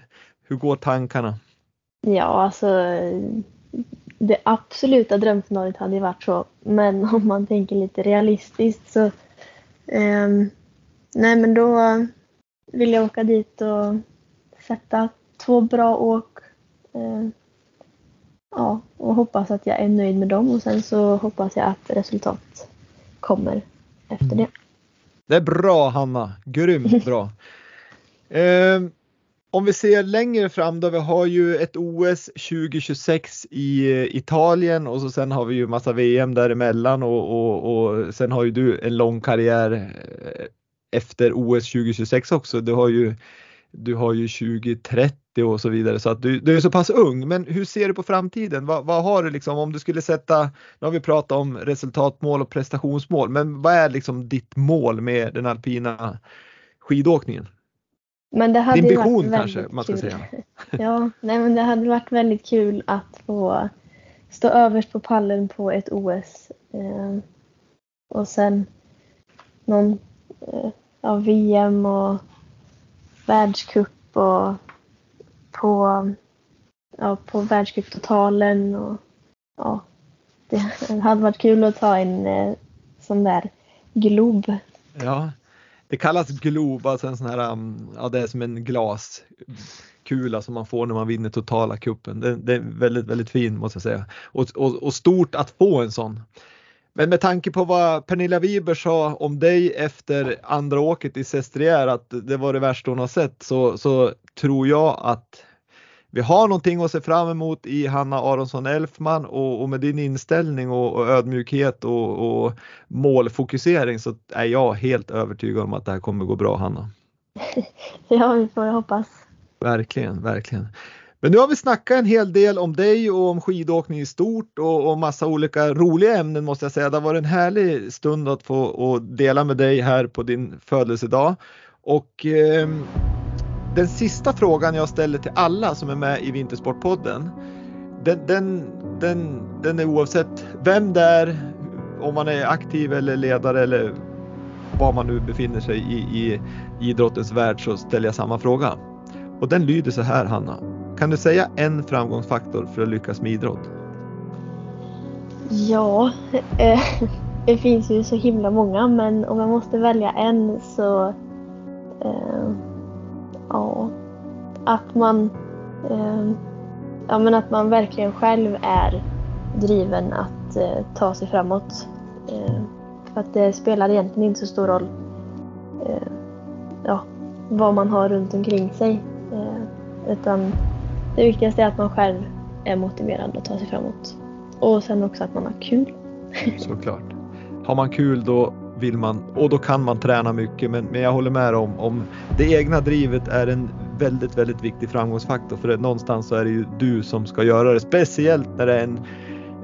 Speaker 1: hur går tankarna?
Speaker 2: Ja, alltså det absoluta drömscenariot hade ju varit så. Men om man tänker lite realistiskt så ehm, Nej men då vill jag åka dit och sätta två bra åk. Eh, ja, och hoppas att jag är nöjd med dem och sen så hoppas jag att resultat kommer efter det.
Speaker 1: Det är bra Hanna, grymt bra. Eh, om vi ser längre fram då, vi har ju ett OS 2026 i eh, Italien och så sen har vi ju massa VM däremellan och, och, och sen har ju du en lång karriär eh, efter OS 2026 också. Du har ju, du har ju 2030 och så vidare så att du, du är så pass ung. Men hur ser du på framtiden? Vad, vad har du liksom om du skulle sätta, nu har vi pratat om resultatmål och prestationsmål, men vad är liksom ditt mål med den alpina skidåkningen?
Speaker 2: Men det hade
Speaker 1: Din vision kanske man ska säga.
Speaker 2: Ja, nej men det hade varit väldigt kul att få stå överst på pallen på ett OS. Eh, och sen någon eh, ja, VM och världscup och på, ja, på världscuptotalen och ja, det hade varit kul att ta en eh, sån där glob.
Speaker 1: Ja, det kallas glob, alltså en sån här, um, ja det är som en glaskula som man får när man vinner totala kuppen. Det, det är väldigt, väldigt fin måste jag säga. Och, och, och stort att få en sån. Men med tanke på vad Pernilla Wiber sa om dig efter andra åket i Sestriere att det var det värsta hon har sett så, så tror jag att vi har någonting att se fram emot i Hanna Aronsson Elfman och, och med din inställning och, och ödmjukhet och, och målfokusering så är jag helt övertygad om att det här kommer gå bra Hanna.
Speaker 2: Ja, vi får hoppas.
Speaker 1: Verkligen, verkligen. Men nu har vi snackat en hel del om dig och om skidåkning i stort och, och massa olika roliga ämnen måste jag säga. Det har varit en härlig stund att få och dela med dig här på din födelsedag. Och eh, den sista frågan jag ställer till alla som är med i Vintersportpodden. Den, den, den, den är oavsett vem det är, om man är aktiv eller ledare eller var man nu befinner sig i, i idrottens värld så ställer jag samma fråga. Och den lyder så här Hanna. Kan du säga en framgångsfaktor för att lyckas med idrott?
Speaker 2: Ja, eh, det finns ju så himla många men om jag måste välja en så eh, ja, att man eh, ja, men att man verkligen själv är driven att eh, ta sig framåt. Eh, för att det spelar egentligen inte så stor roll eh, ja, vad man har runt omkring sig. Eh, utan det viktigaste är att man själv är motiverad att ta sig framåt. Och sen också att man har kul.
Speaker 1: Såklart. Har man kul då vill man och då kan man träna mycket men, men jag håller med om, om det egna drivet är en väldigt, väldigt viktig framgångsfaktor för det, någonstans så är det ju du som ska göra det. Speciellt när det är en,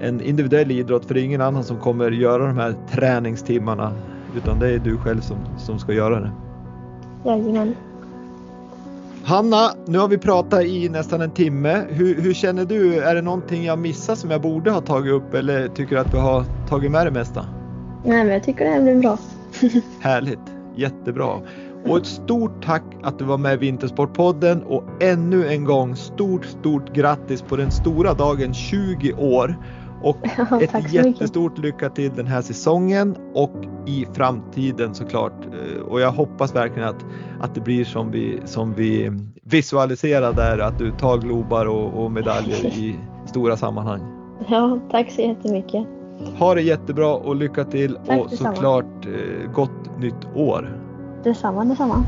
Speaker 1: en individuell idrott för det är ingen annan som kommer göra de här träningstimmarna utan det är du själv som, som ska göra det.
Speaker 2: Jajamän.
Speaker 1: Hanna, nu har vi pratat i nästan en timme. Hur, hur, känner du? Är det någonting jag missat som jag borde ha tagit upp eller tycker du att vi har tagit med det mesta?
Speaker 2: Nej, men jag tycker det här blir bra.
Speaker 1: Härligt, jättebra. Och ett stort tack att du var med i Vintersportpodden och ännu en gång stort, stort grattis på den stora dagen 20 år. Och
Speaker 2: Ja,
Speaker 1: ett jättestort lycka till den här säsongen och i framtiden såklart. Eh, Och jag hoppas verkligen att, att det blir som vi, som vi visualiserar där, att du tar globar och, och medaljer i stora sammanhang.
Speaker 2: Ja, tack så jättemycket.
Speaker 1: Ha det jättebra och lycka till
Speaker 2: Tack
Speaker 1: och
Speaker 2: detsamma.
Speaker 1: såklart eh, gott nytt år.
Speaker 2: Detsamma, detsamma.